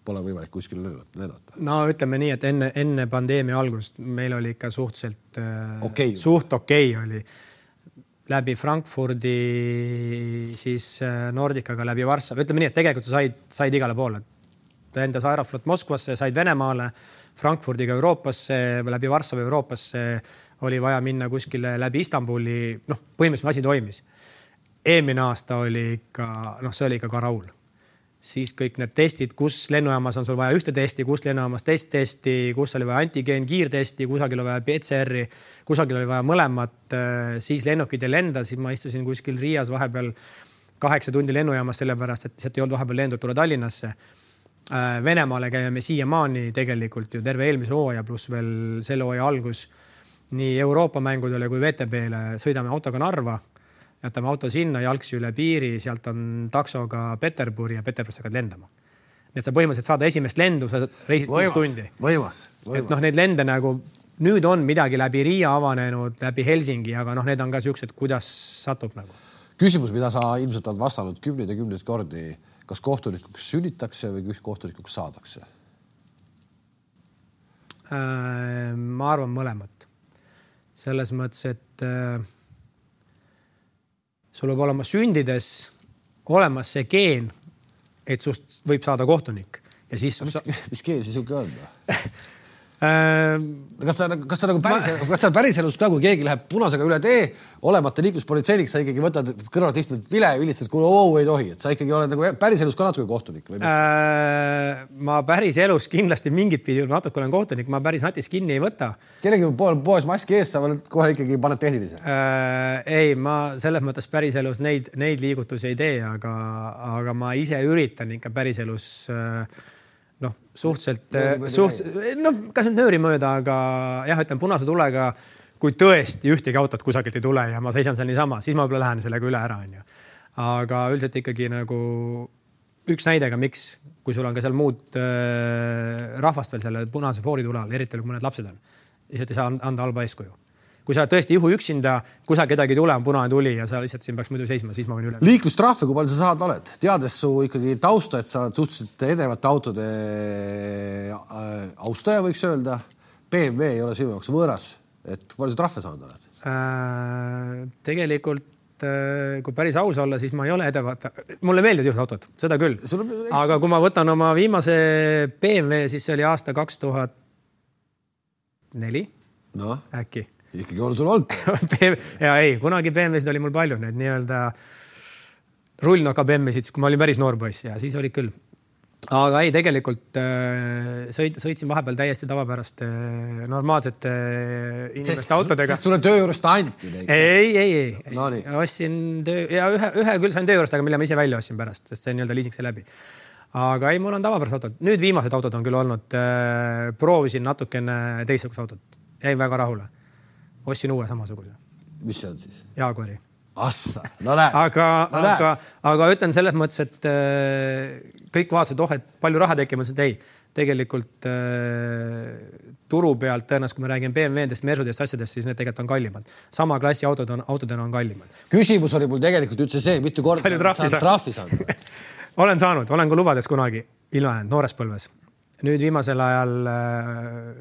pole võimalik kuskile lennata. no ütleme nii, et enne, enne pandeemia algust meil oli ikka suhteliselt äh, okay. suht okei okay oli läbi Frankfurdi, siis äh, Nordicaga läbi Varssavi, ütleme nii, et tegelikult sa said, said igale poole, lendas Aeroflot Moskvasse, said Venemaale, Frankfurdiga Euroopasse, läbi Varssavi Euroopasse oli vaja minna kuskile läbi Istanbuli, noh, põhimõtteliselt asi toimis. eelmine aasta oli ikka, noh, see oli ikka karaul. siis kõik need testid, kus lennujaamas on sul vaja ühte testi, kus lennujaamas teist testi, kus oli vaja antigeen kiirtesti, kusagil oli vaja PCR-i, kusagil oli vaja mõlemat, siis lennukid ei lenda, siis ma istusin kuskil Riias vahepeal kaheksa tundi lennujaamas, sellepärast et lihtsalt ei olnud vahepeal lendu tulla Tallinnasse Venemaale käime me siiamaani tegelikult ju terve eelmise hooaja pluss veel selle hooaja algus nii Euroopa mängudele kui VTB-le sõidame autoga Narva, jätame auto sinna jalgsi üle piiri, sealt on taksoga Peterburi ja Peterburist hakkad lendama. nii et sa põhimõtteliselt saad esimest lendu, sa reisid kuus tundi. võimas, võimas. et noh, neid lende nagu nüüd on midagi läbi Riia avanenud, läbi Helsingi, aga noh, need on ka siuksed, kuidas satub nagu. küsimus, mida sa ilmselt oled vastanud kümneid ja kümneid kordi kas kohtunikuks sünnitakse või kohtunikuks saadakse? Äh, ma arvan mõlemat. selles mõttes, et äh, sul peab olema sündides olemas see geen, et sust võib saada kohtunik ja siis. mis, mis geen see sihuke on? Äh, kas sa, kas sa nagu päris ma..., kas sa päriselus ka, kui keegi läheb punasega üle tee, olemata liikluspolitseinik, sa ikkagi võtad kõrvalt istuvad vile ja vilistad, kuule oo ei tohi, et sa ikkagi oled nagu päriselus ka natuke kohtunik või äh,? ma päriselus kindlasti mingit pidi natuke olen kohtunik, ma päris natist kinni ei võta. kellegi pool poes maski ees, sa kohe ikkagi paned tehnilise äh,? ei, ma selles mõttes päriselus neid, neid liigutusi ei tee, aga, aga ma ise üritan ikka päriselus äh, suhteliselt, suht-, noh, kas nüüd nöörimööda, aga jah, ütleme punase tulega, kui tõesti ühtegi autot kusagilt ei tule ja ma seisan seal niisama, siis ma võib-olla lähen sellega üle ära, onju. aga üldiselt ikkagi nagu üks näide ka, miks, kui sul on ka seal muud äh, rahvast veel selle punase fooritule all, eriti kui mõned lapsed on, lihtsalt ei saa anda halba eeskuju kui sa tõesti juhu üksinda, kusagil kedagi ei tule, on punane tuli ja sa lihtsalt siin peaks muidu seisma, siis ma võin üle. liiklustrahve, kui palju sa saanud oled, teades su ikkagi tausta, et sa oled suhteliselt edevate autode äh, austaja, võiks öelda. BMW ei ole sinu jaoks võõras, et palju sa trahve saanud oled äh,? tegelikult äh, kui päris aus olla, siis ma ei ole edevad, mulle meeldivad ilusad autod, seda küll. aga kui ma võtan oma viimase BMW, siis see oli aasta kaks tuhat neli no. äkki ikkagi on sul olnud ja ei, kunagi BMW-sid oli mul palju, need nii-öelda rullnoka BMW-sid, kui ma olin päris noor poiss ja siis olid küll. aga ei, tegelikult äh, sõit, sõitsin vahepeal täiesti tavapäraste normaalsete inimeste sest, autodega. sest sulle töö juurest anti neid? ei, ei, ei no,. ostsin töö ja ühe, ühe küll sain töö juurest, aga mille ma ise välja ostsin pärast, sest see nii-öelda liising sai läbi aga ei, mul on tavapärased autod, nüüd viimased autod on küll olnud äh,, proovisin natukene teistsugust autot, jäin väga rahule ostsin uue samasuguse. mis see on siis? Jaguari. Assa, no näed. aga no, aga, aga ütlen selles mõttes, et äh, kõik vaatasid, oh, et palju raha tekib, ma ütlesin, et ei, tegelikult äh, turu pealt tõenäoliselt, kui me räägime BMW-dest, Mercedest, asjadest, siis need tegelikult on kallimad. sama klassi autod on, autodena on kallimad. küsimus oli mul tegelikult üldse see, mitu korda trahvi saanud? trahvi saanud olen saanud, olen ka lubades kunagi ilma jäänud noores põlves. nüüd viimasel ajal äh,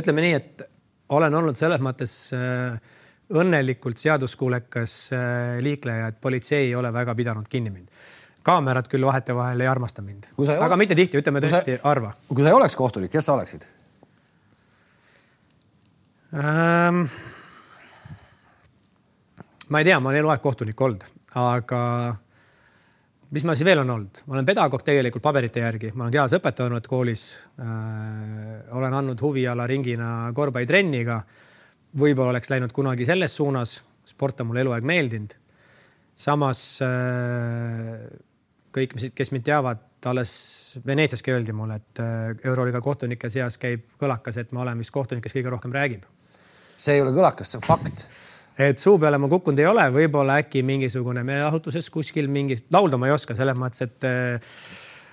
ütleme nii, et olen olnud selles mõttes äh, õnnelikult seaduskuulekas äh, liikleja, et politsei ei ole väga pidanud kinni mind. kaamerad küll vahetevahel ei armasta mind, aga ole... mitte tihti, ütleme tõesti sa... harva. kui sa ei oleks kohtunik, kes sa oleksid ähm...? ma ei tea, ma olen eluaeg kohtunik olnud, aga mis ma siis veel on olnud, ma olen pedagoog tegelikult paberite järgi, ma olen kehalise õpetaja olnud koolis äh,. olen andnud huviala ringina korvpallitrenni ka võib-olla oleks läinud kunagi selles suunas, sport on mulle eluaeg meeldinud. samas äh, kõik, kes mind teavad, alles Veneetsiaski öeldi mulle, et äh, Euroliiga kohtunike seas käib kõlakas, et ma olen vist kohtunik, kes kõige rohkem räägib. see ei ole kõlakas, see on fakt et suu peale ma kukkunud ei ole, võib-olla äkki mingisugune meeleahutuses kuskil mingist, laulda ma ei oska selles mõttes, et äh,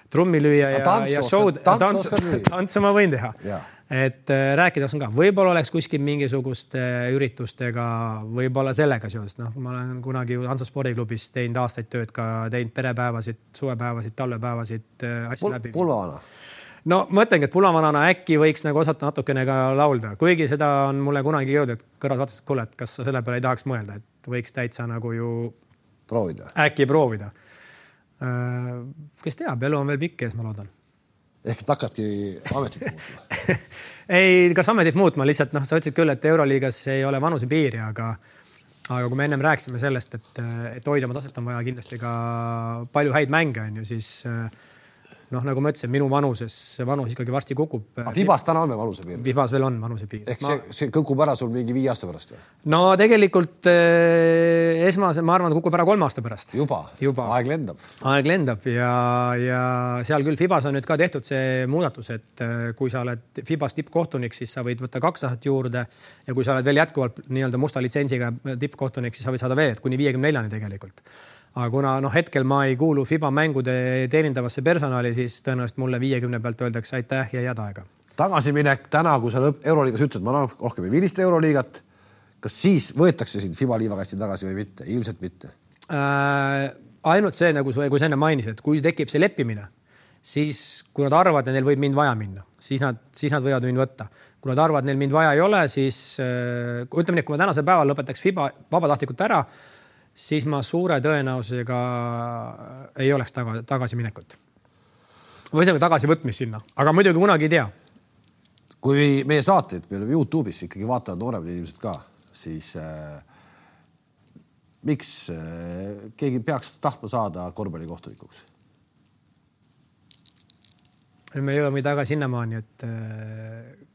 trummi lüüa ja, ja show'd, tantsu, tantsu ma võin teha. Et äh, rääkida oskan ka, võib-olla oleks kuskil mingisuguste äh, üritustega, võib-olla sellega seoses, noh, ma olen kunagi ju Hansa spordiklubis teinud aastaid tööd ka, teinud perepäevasid, suvepäevasid, talvepäevasid äh, asju Pul läbi. pulvavana? No ma mõtlengi, et pulmavanana äkki võiks nagu osata natukene ka laulda, kuigi seda on mulle kunagi jõudnud, et kõrvad vaatasid, kuule, et kas sa selle peale ei tahaks mõelda, et võiks täitsa nagu ju. proovida. äkki proovida. kes teab, elu on veel pikk ees, ma loodan ehk et hakkadki ametit muutma ei, kas ametit muutma, lihtsalt noh, sa ütlesid küll, et Euroliigas ei ole vanusepiiri, aga aga kui me ennem rääkisime sellest, et, et hoida oma taset on vaja kindlasti ka palju häid mänge, on ju, siis äh, noh, nagu ma ütlesin, minu vanuses see vanus ikkagi varsti kukub. Fibas täna on veel vanusepiir? Fibas veel on vanusepiir. ehk ma... see, see kukub ära sul mingi viie aasta pärast või? no tegelikult eh, esmase, ma arvan, kukub ära kolme aasta pärast. juba, juba., aeg lendab. aeg lendab ja, ja seal küll Fibas on nüüd ka tehtud see muudatus, et eh, kui sa oled Fibas tippkohtunik, siis sa võid võtta kaks aastat juurde ja kui sa oled veel jätkuvalt nii-öelda musta litsentsiga tippkohtunik, siis sa võid saada veel, kuni viiekümne neljani tegelikult aga kuna noh, hetkel ma ei kuulu Fiba mängude teenindavasse personali, siis tõenäoliselt mulle viiekümne pealt öeldakse aitäh ja head aega. tagasiminek täna, kui sa Euroliigas ütled, ma rohkem ei vilista Euroliigat. kas siis võetakse sind Fiba liivakasti tagasi või mitte? ilmselt mitte äh,. ainult see, nagu sa, kui sa enne mainisid, et kui tekib see leppimine, siis kui nad arvavad, et neil võib mind vaja minna, siis nad, siis nad võivad mind võtta. kui nad arvavad, neil mind vaja ei ole, siis äh, ütleme nii, et kui ma tänasel päeval lõpetaks Fiba vabatahtlikult ära siis ma suure tõenäosusega ei oleks taga, tagasiminekut. või ühesõnaga tagasivõtmist sinna, aga muidugi kunagi ei tea. kui meie saateid meil Youtube'is ikkagi vaatavad nooremad inimesed ka, siis äh, miks äh, keegi peaks tahtma saada korvpallikohtunikuks? me jõuame tagasi sinnamaani, et äh,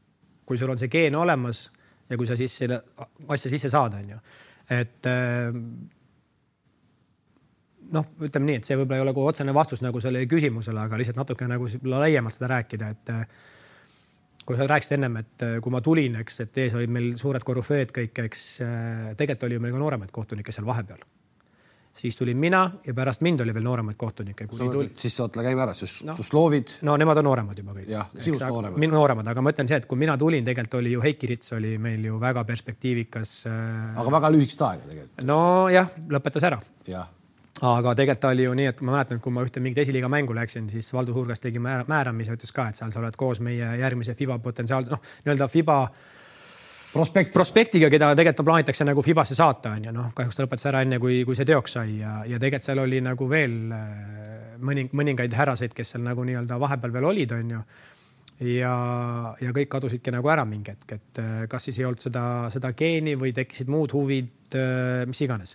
kui sul on see geen olemas ja kui sa siis selle asja sisse saad, on ju, et äh, noh, ütleme nii, et see võib-olla ei ole nagu otsene vastus nagu sellele küsimusele, aga lihtsalt natuke nagu laiemalt seda rääkida, et kui sa rääkisid ennem, et kui ma tulin, eks, et ees olid meil suured korüfeed kõik, eks tegelikult oli meil ka nooremaid kohtunikke seal vahepeal. siis tulin mina ja pärast mind oli veel nooremaid kohtunikke. Tuli... siis oota, käime ära, siis no, Suslovid. no nemad on nooremad juba kõik. jah, sinust nooremad. minu nooremad, aga ma ütlen see, et kui mina tulin, tegelikult oli ju Heiki Rits oli meil ju väga perspektiivikas. Äh, aga väga lühikest aega tegelikult. nojah, lõpetas ära. jah aga tegelikult oli ju nii, et ma mäletan, kui ma ühte mingit esiliiga mängu läksin, siis Valdo Suurgas tegi määra, määramise, ütles ka, et seal sa oled koos meie järgmise Fiba potentsiaalse, noh, nii-öelda Fiba prospekt. prospektiga, keda tegelikult plaanitakse nagu Fibasse saata, on ju, noh, kahjuks ta lõpetas ära enne, kui, kui see teoks sai ja, ja tegelikult seal oli nagu veel äh, mõning-, mõningaid härraseid, kes seal nagu nii-öelda vahepeal veel olid, on ju. ja, ja kõik kadusidki nagu ära mingi hetk, et äh, kas siis ei olnud seda, seda geeni või tekkisid muud huvid, äh, mis iganes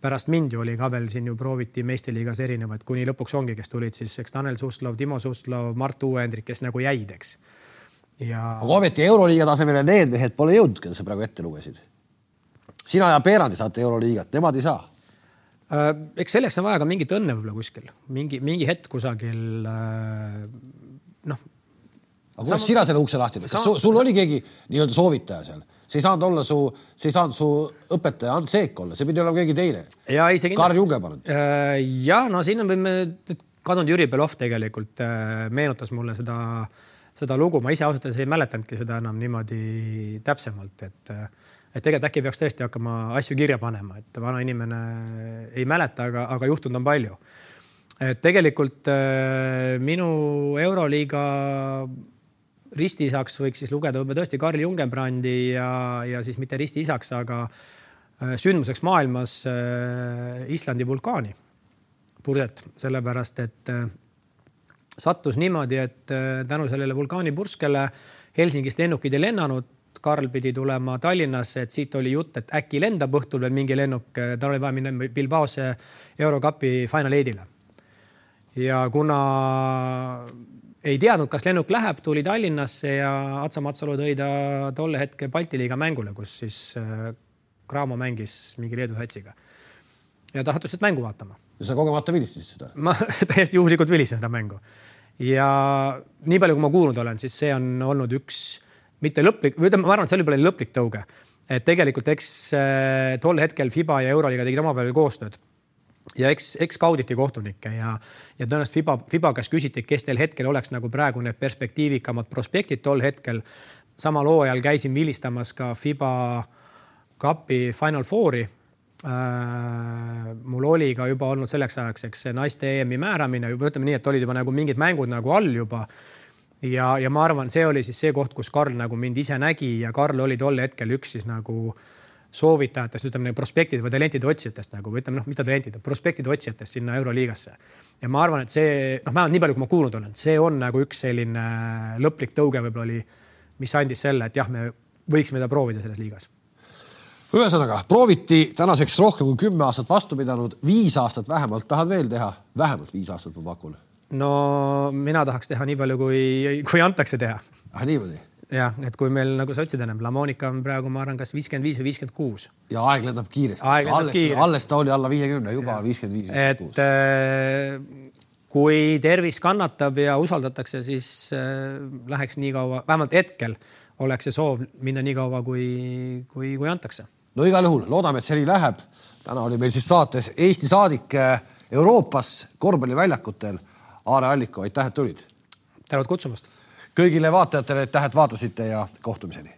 pärast mind ju oli ka veel siin ju prooviti meistriliigas erinevaid, kuni lõpuks ongi, kes tulid siis, eks Tanel Suslov, Timo Suslov, Mart Uuendrik, kes nagu jäid, eks. ja. aga ometi Euroliiga tasemele need mehed pole jõudnud, keda sa praegu ette lugesid. sina ja Peerandi saate Euroliigat, nemad ei saa äh,. eks selleks on vaja ka mingit õnne võib-olla kuskil, mingi, mingi hetk kusagil äh, noh. aga kuidas sina selle ukse lahti teed, kas sul, sul oli keegi nii-öelda soovitaja seal? See ei saanud olla su, see ei saanud su õpetaja Ants Seek olla, see pidi olema keegi teine. ja isegi. Karl Juge, palun. Äh, ja no siin on, võime, kadunud Jüri Belov tegelikult äh, meenutas mulle seda, seda lugu, ma ise ausalt öeldes ei mäletanudki seda enam niimoodi täpsemalt, et äh, et tegelikult äkki peaks tõesti hakkama asju kirja panema, et vana inimene ei mäleta, aga, aga juhtunud on palju. et tegelikult minu Euroliiga ristiisaks võiks siis lugeda võib-olla tõesti Karl Jungenbrandi ja, ja siis mitte ristiisaks, aga sündmuseks maailmas Islandi vulkaani purset, sellepärast et sattus niimoodi, et tänu sellele vulkaanipurskele Helsingist lennukid ei lennanud. Karl pidi tulema Tallinnasse, et siit oli jutt, et äkki lendab õhtul veel mingi lennuk, tal oli vaja minna Bilbaosse Eurocupi Final Eight'ile. ja kuna ei teadnud, kas lennuk läheb, tuli Tallinnasse ja Atsa Matsalu tõi ta tolle hetke Balti liiga mängule, kus siis äh, Cramo mängis mingi Leedu satsiga. ja ta sattus mängu vaatama. ja sa kogemata vilistasid seda? ma täiesti juhuslikult vilistasin seda mängu. ja nii palju, kui ma kuulnud olen, siis see on olnud üks mitte lõplik, või ütleme, ma arvan, et see oli võib-olla lõplik tõuge. et tegelikult eks äh, tol hetkel Fiba ja Euroliiga tegid omavahel koostööd ja eks, eks kauditi kohtunikke ja, ja tõenäoliselt Fiba, Fiba käest küsiti, kes teil hetkel oleks nagu praegu need perspektiivikamad prospektid tol hetkel. samal hooajal käisin vilistamas ka Fiba Cupi Final Fouri äh,. mul oli ka juba olnud selleks ajaks, eks see naiste EM-i määramine ütleme nii, et olid juba nagu mingid mängud nagu all juba. ja, ja ma arvan, see oli siis see koht, kus Karl nagu mind ise nägi ja Karl oli tol hetkel üks siis nagu äh, soovitajatest, ütleme prospektide või talentide otsijatest nagu või ütleme noh, mitte talentide, prospektide otsijatest sinna Euroliigasse. ja ma arvan, et see noh, vähemalt nii palju, kui ma kuulnud olen, see on nagu üks selline lõplik tõuge võib-olla oli, mis andis selle, et jah, me võiksime ta proovida selles liigas ühesõnaga prooviti tänaseks rohkem kui kümme aastat vastu pidanud, viis aastat vähemalt tahad veel teha, vähemalt viis aastat ma pakun. no mina tahaks teha nii palju, kui, kui antakse teha. ah niimoodi jah, et kui meil, nagu sa ütlesid ennem, La Monica on praegu, ma arvan, kas viiskümmend viis või viiskümmend kuus. ja aeg lendab kiiresti. alles, alles ta oli alla viiekümne, juba viiskümmend viis, viiskümmend kuus. et äh, kui tervis kannatab ja usaldatakse, siis äh, läheks nii kaua, vähemalt hetkel oleks see soov minna nii kaua, kui, kui, kui antakse. no igal juhul loodame, et see nii läheb. täna oli meil siis saates Eesti saadik äh, Euroopas korvpalliväljakutel. Aare Alliko, aitäh, et tulid. tänud kutsumast kõigile vaatajatele aitäh, et vaatasite ja kohtumiseni